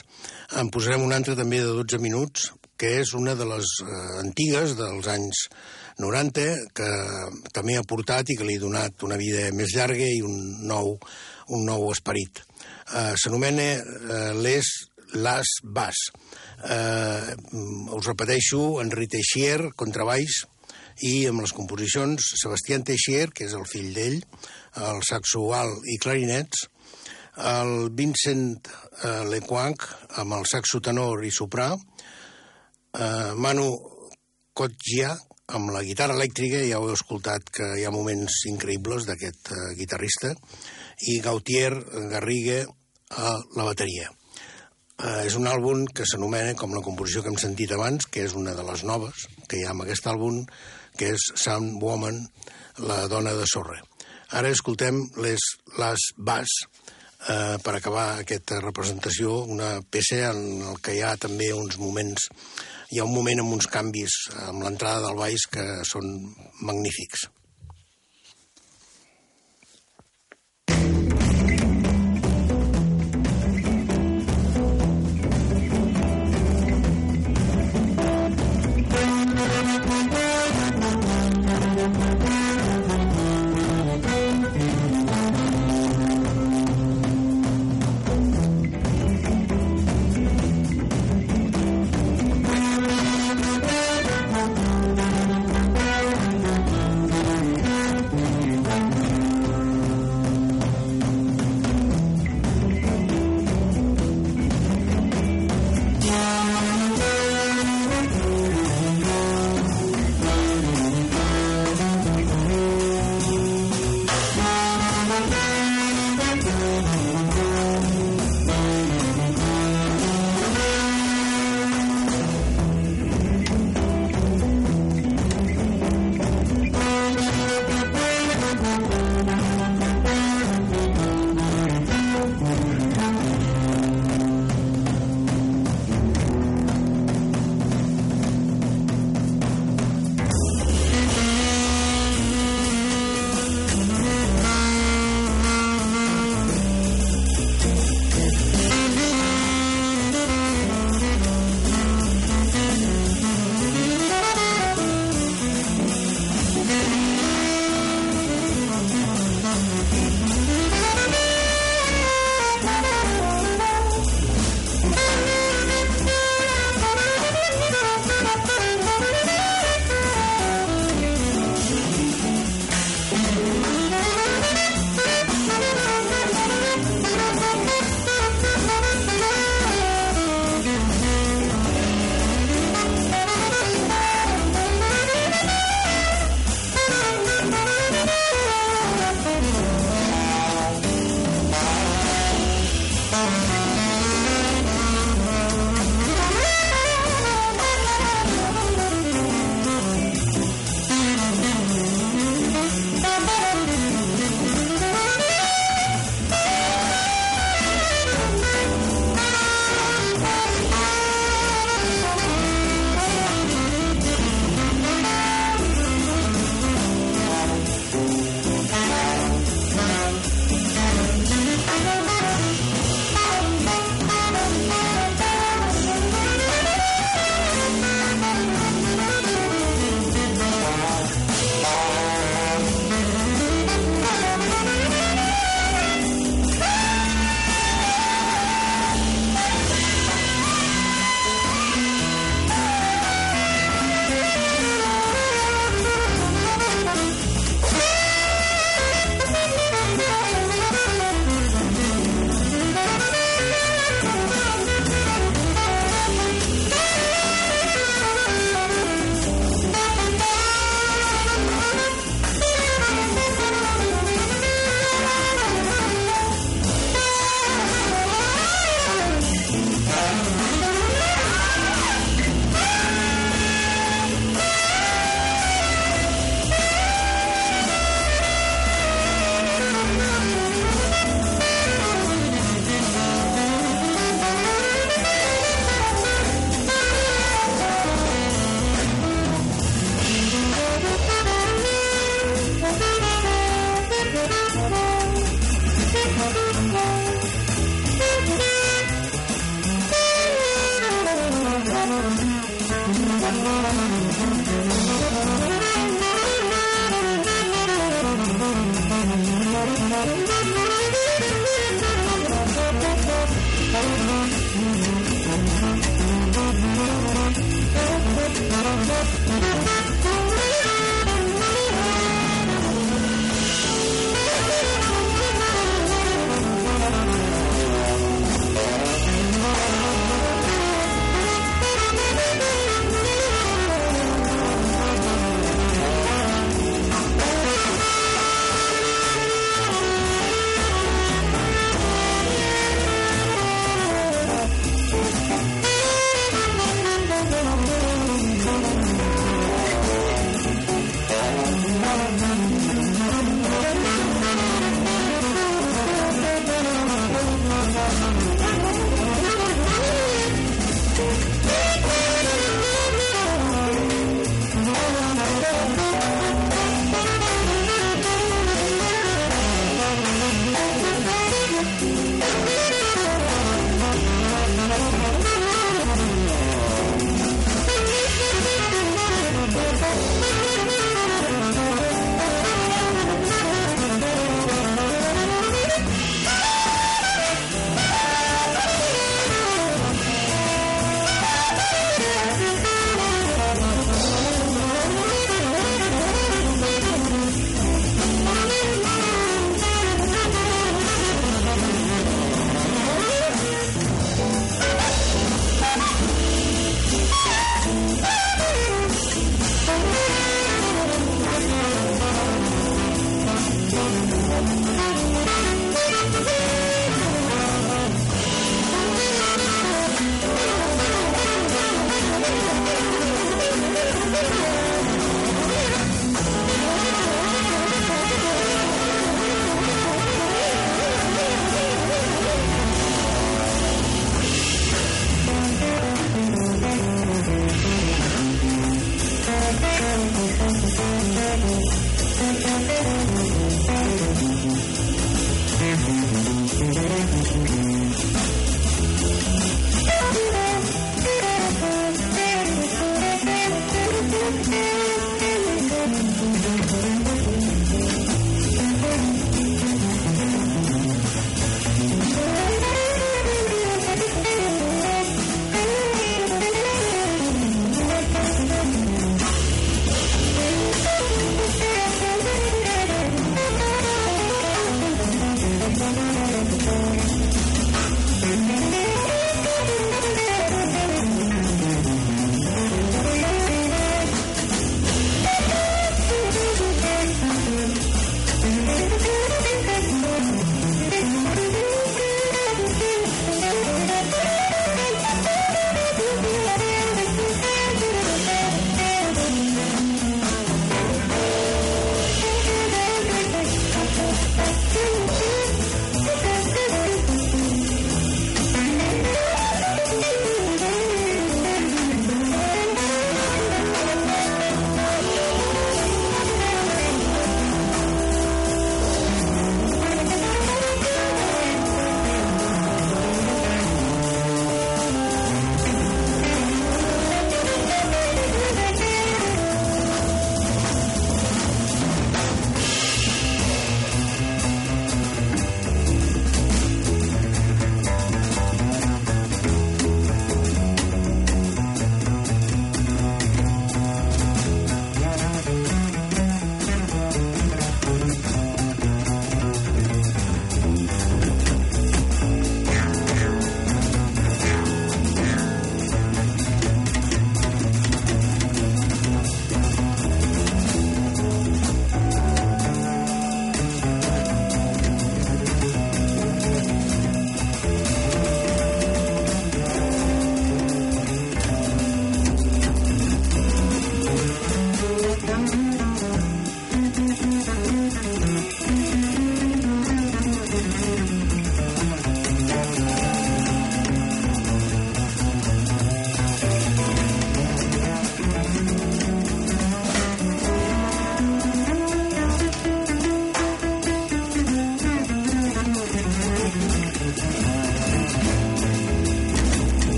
en posarem una altra també de 12 minuts, que és una de les eh, antigues dels anys 90, que també ha portat i que li ha donat una vida més llarga i un nou, un nou esperit. Eh, S'anomena eh, Les Las Bas. Eh, us repeteixo, Henri Teixier, contrabaix, i amb les composicions Sebastián Teixier, que és el fill d'ell, el saxo alt i clarinets, el Vincent eh, Lequanc amb el saxo tenor i soprà, eh, Manu Kotgia amb la guitarra elèctrica, ja ho heu escoltat que hi ha moments increïbles d'aquest eh, guitarrista, i Gautier Garriga a la bateria. Eh, és un àlbum que s'anomena, com la composició que hem sentit abans, que és una de les noves que hi ha en aquest àlbum, que és Sound Woman, la dona de sorra. Ara escoltem les, les Bas, eh, per acabar aquesta representació, una peça en el que hi ha també uns moments, hi ha un moment amb uns canvis amb l'entrada del baix que són magnífics.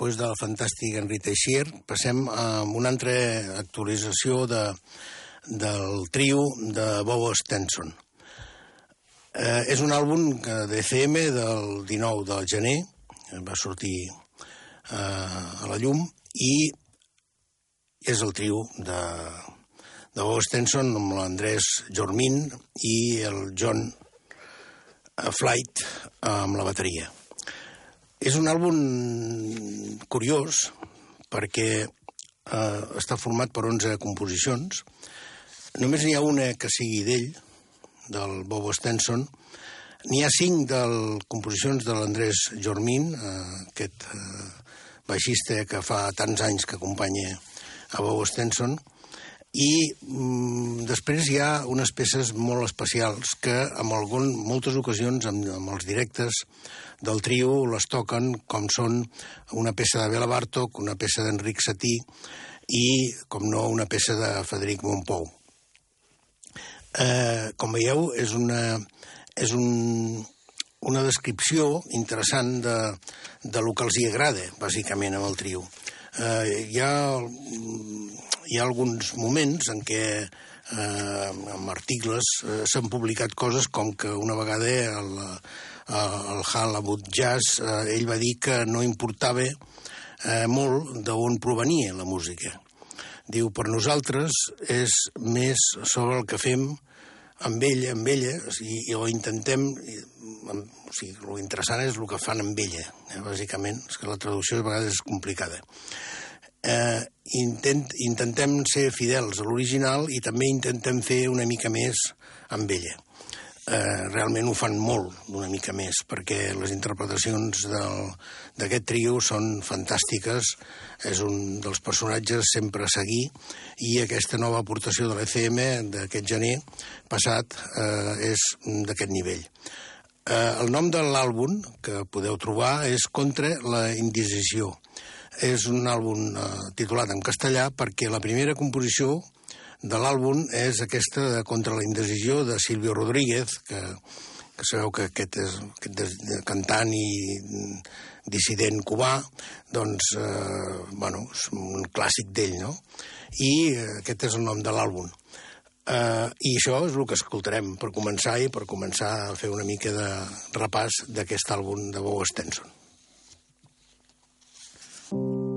Després del fantàstic Henri Teixier passem a una altra actualització de, del trio de Bobo Stenson. Eh, és un àlbum d'ECM del 19 de gener, va sortir eh, a la llum, i és el trio de, de Bobo Stenson amb l'Andrés Jormin i el John Flight amb la bateria. És un àlbum curiós perquè eh, està format per 11 composicions. Només n'hi ha una que sigui d'ell, del Bobo Stenson. N'hi ha cinc de composicions de l'Andrés Jormin, eh, aquest eh, baixista que fa tants anys que acompanya a Bobo Stenson, i mm, després hi ha unes peces molt especials que en algun, moltes ocasions amb, amb els directes del trio les toquen com són una peça de Bela Bartok, una peça d'Enric Satí i, com no, una peça de Federic Montpou. Eh, com veieu, és una, és un, una descripció interessant de, de lo que els hi agrada, bàsicament, amb el trio. Eh, hi, ha, hi ha alguns moments en què eh, amb articles eh, s'han publicat coses com que una vegada el, el Hollywood Jazz, eh, ell va dir que no importava eh, molt d'on provenia la música. Diu, per nosaltres és més sobre el que fem amb ella, amb ella, o, sigui, o intentem... O sigui, el interessant és el que fan amb ella, eh, bàsicament. És que la traducció a vegades és complicada. Eh, intent, intentem ser fidels a l'original i també intentem fer una mica més amb ella eh, realment ho fan molt, una mica més, perquè les interpretacions d'aquest trio són fantàstiques, és un dels personatges sempre a seguir, i aquesta nova aportació de l'ECM d'aquest gener passat eh, és d'aquest nivell. Eh, el nom de l'àlbum que podeu trobar és Contra la Indecisió. És un àlbum eh, titulat en castellà perquè la primera composició de l'àlbum és aquesta de Contra la indecisió de Silvio Rodríguez, que, que sabeu que aquest és aquest cantant i dissident cubà, doncs, eh, bueno, és un clàssic d'ell, no? I eh, aquest és el nom de l'àlbum. Eh, I això és el que escoltarem per començar i per començar a fer una mica de repàs d'aquest àlbum de Bob Stenson. Eh,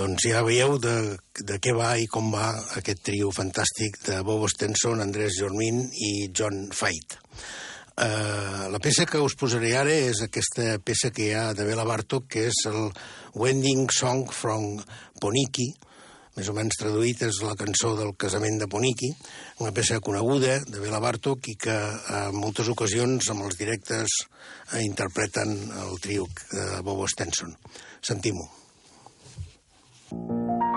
doncs ja veieu de, de què va i com va aquest trio fantàstic de Bobo Stenson, Andrés Jormin i John Fait. Uh, la peça que us posaré ara és aquesta peça que hi ha de Bela Bartok, que és el Wending Song from Poniki, més o menys traduït és la cançó del casament de Poniki, una peça coneguda de Bela Bartok i que en moltes ocasions amb els directes eh, interpreten el trio de Bobo Stenson. Sentim-ho. Thank you.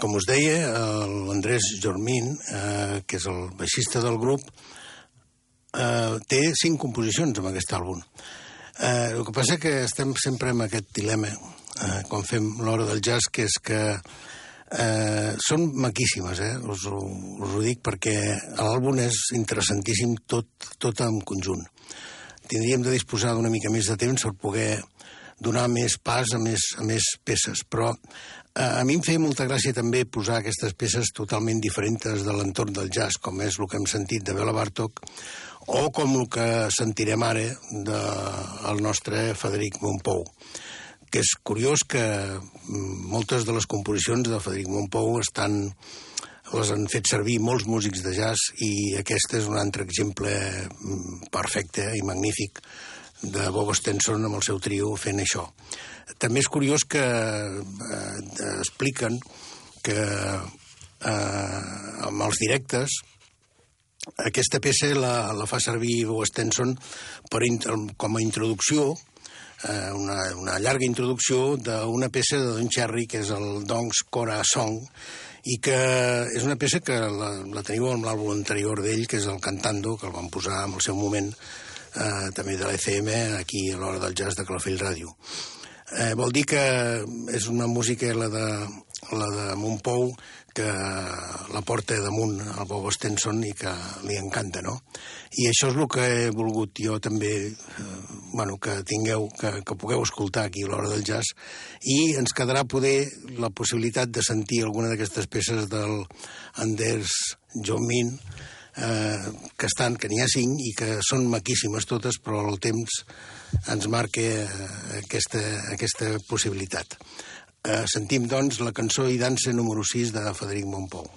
Com us deia, l'Andrés Jormin, eh, que és el baixista del grup, eh, té cinc composicions amb aquest àlbum. Eh, el que passa que estem sempre amb aquest dilema eh, quan fem l'hora del jazz, que és que eh, són maquíssimes, eh? Us, us ho dic perquè l'àlbum és interessantíssim tot, tot en conjunt. Tindríem de disposar d'una mica més de temps per poder donar més pas a més, a més peces, però a mi em feia molta gràcia també posar aquestes peces totalment diferents de l'entorn del jazz, com és el que hem sentit de Bela Bartok, o com el que sentirem ara del de, nostre Federic Montpou que és curiós que mm, moltes de les composicions de Federic Montpou estan les han fet servir molts músics de jazz i aquest és un altre exemple mm, perfecte i magnífic de Bob Stenson amb el seu trio fent això. També és curiós que eh, expliquen que eh, amb els directes aquesta peça la, la fa servir Bob Stenson per, com a introducció eh, una, una llarga introducció d'una peça de Don Cherry que és el Donks Cora Song i que és una peça que la, la teniu en l'àlbum anterior d'ell, que és el Cantando, que el van posar en el seu moment eh, també de l'ECM aquí a l'hora del jazz de Calafell Ràdio. Eh, vol dir que és una música, la de, la de Montpou, que la porta damunt al Bob Stenson i que li encanta, no? I això és el que he volgut jo també, eh, bueno, que tingueu, que, que pugueu escoltar aquí a l'hora del jazz, i ens quedarà poder la possibilitat de sentir alguna d'aquestes peces del Anders Jomin, eh, que estan, que n'hi ha cinc i que són maquíssimes totes, però el temps ens marca eh, aquesta, aquesta possibilitat. Eh, sentim, doncs, la cançó i dansa número 6 de Federic Montpou.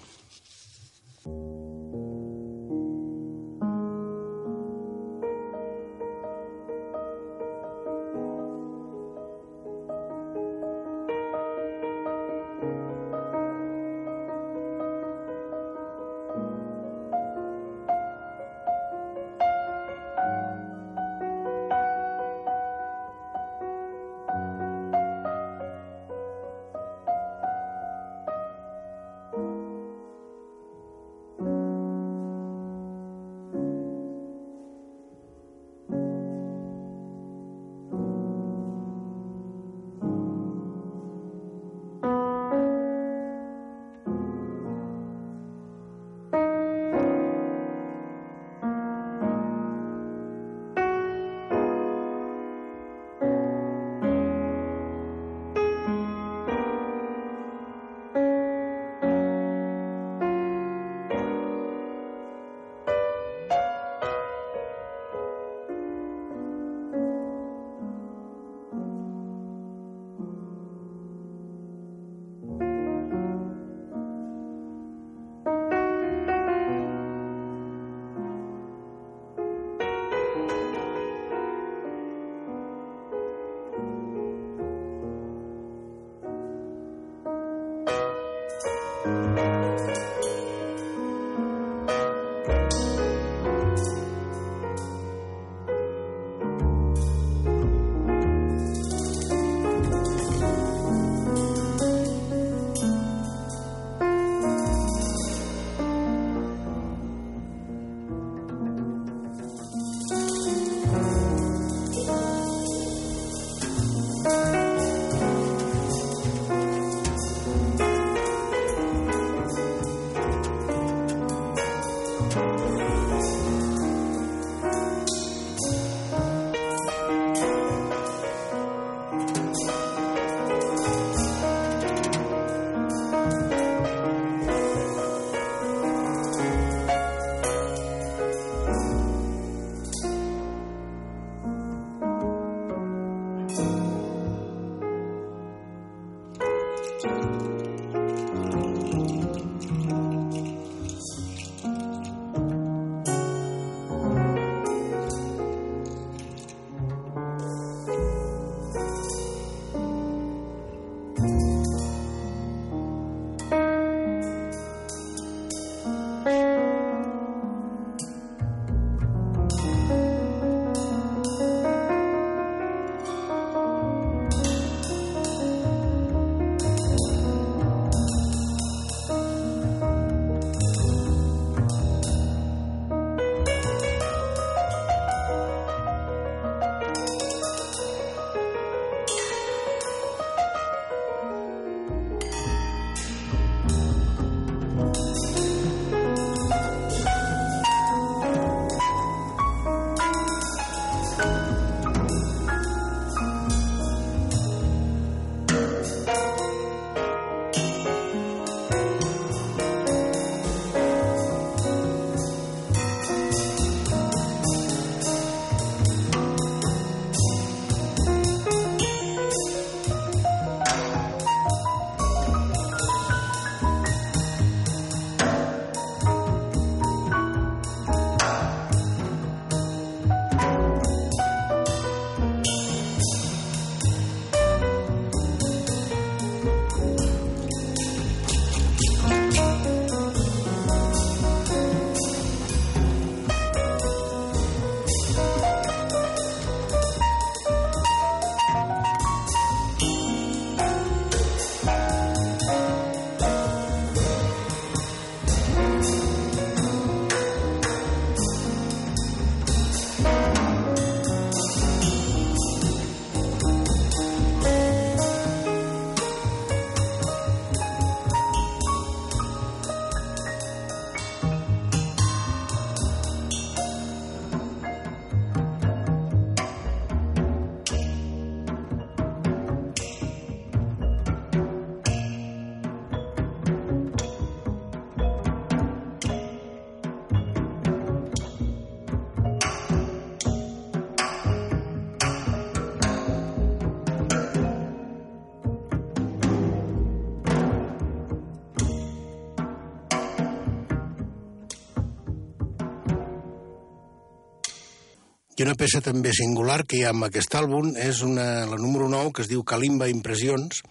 I una peça també singular que hi ha en aquest àlbum és una, la número 9, que es diu Kalimba Impressions,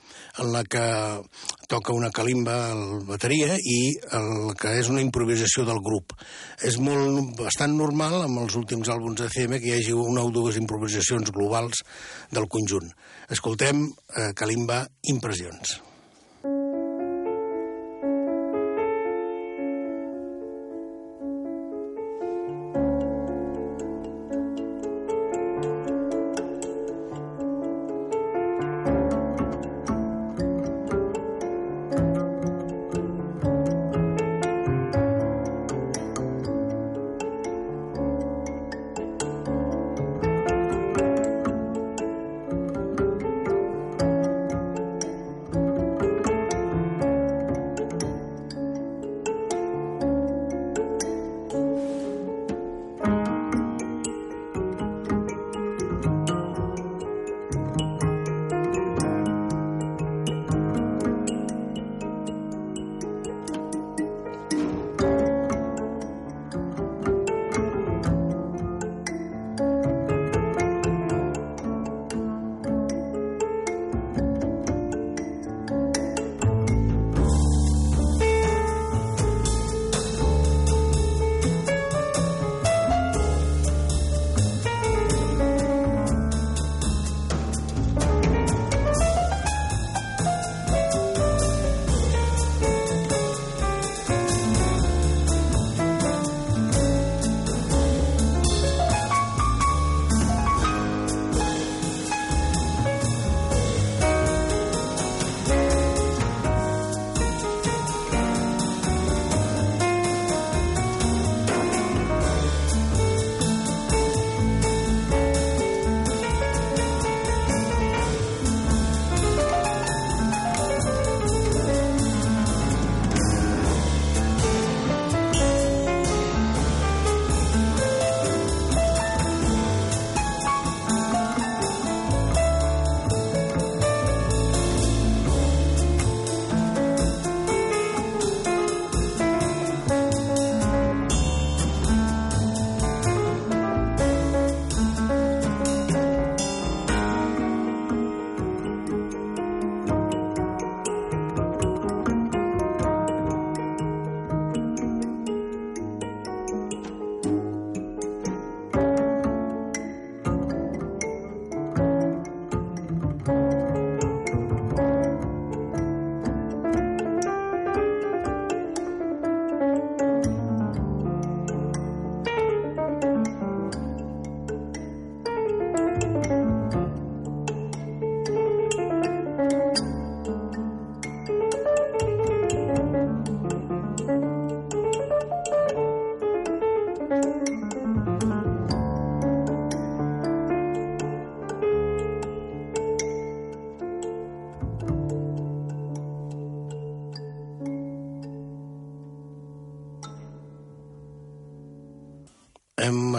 en la que toca una calimba a la bateria i el que és una improvisació del grup. És molt, bastant normal amb els últims àlbums de CM que hi hagi una o dues improvisacions globals del conjunt. Escoltem eh, Kalimba Impressions.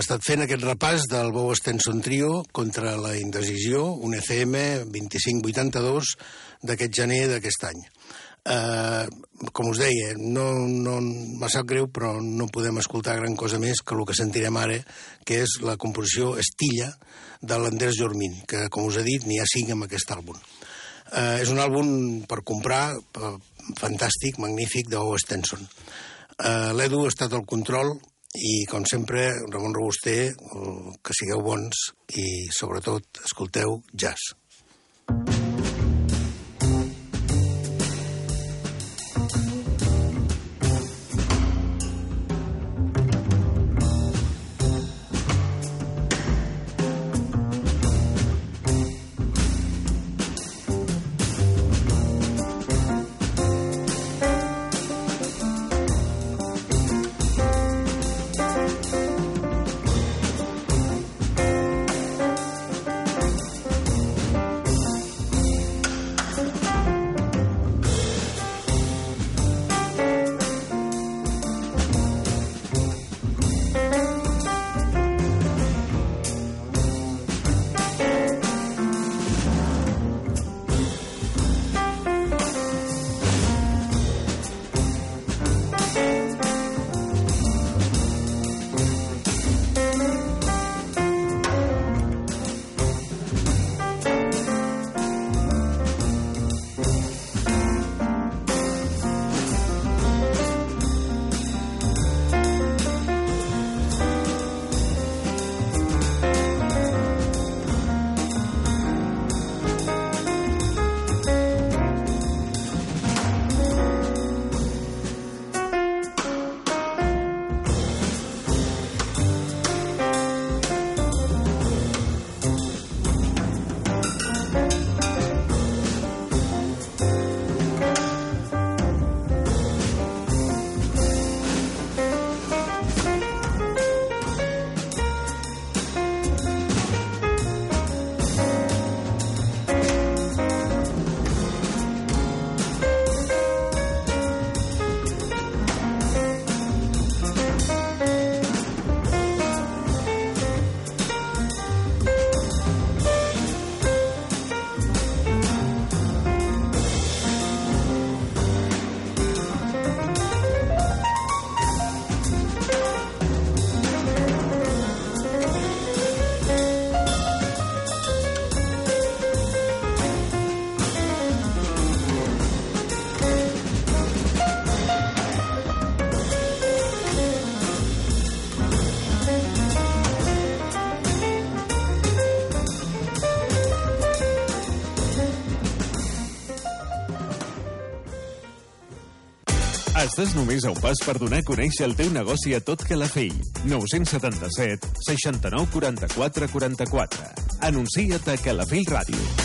Estat fent aquest repàs del Bow Stenson Trio contra la indecisió, un ECM 2582 d'aquest gener d'aquest any. Uh, com us deia, no, no me sap greu, però no podem escoltar gran cosa més que el que sentirem ara, que és la composició Estilla de l'Andrés Jormin, que, com us he dit, n'hi ha cinc amb aquest àlbum. Uh, és un àlbum per comprar, uh, fantàstic, magnífic, de Bow Stenson. Uh, L'Edu ha estat al control, i, com sempre, Ramon Robuster, que sigueu bons i, sobretot, escolteu jazz. Estàs només a un pas per donar a conèixer el teu negoci a tot Calafell. 977 69 44 44. Anuncia't a Calafell Ràdio.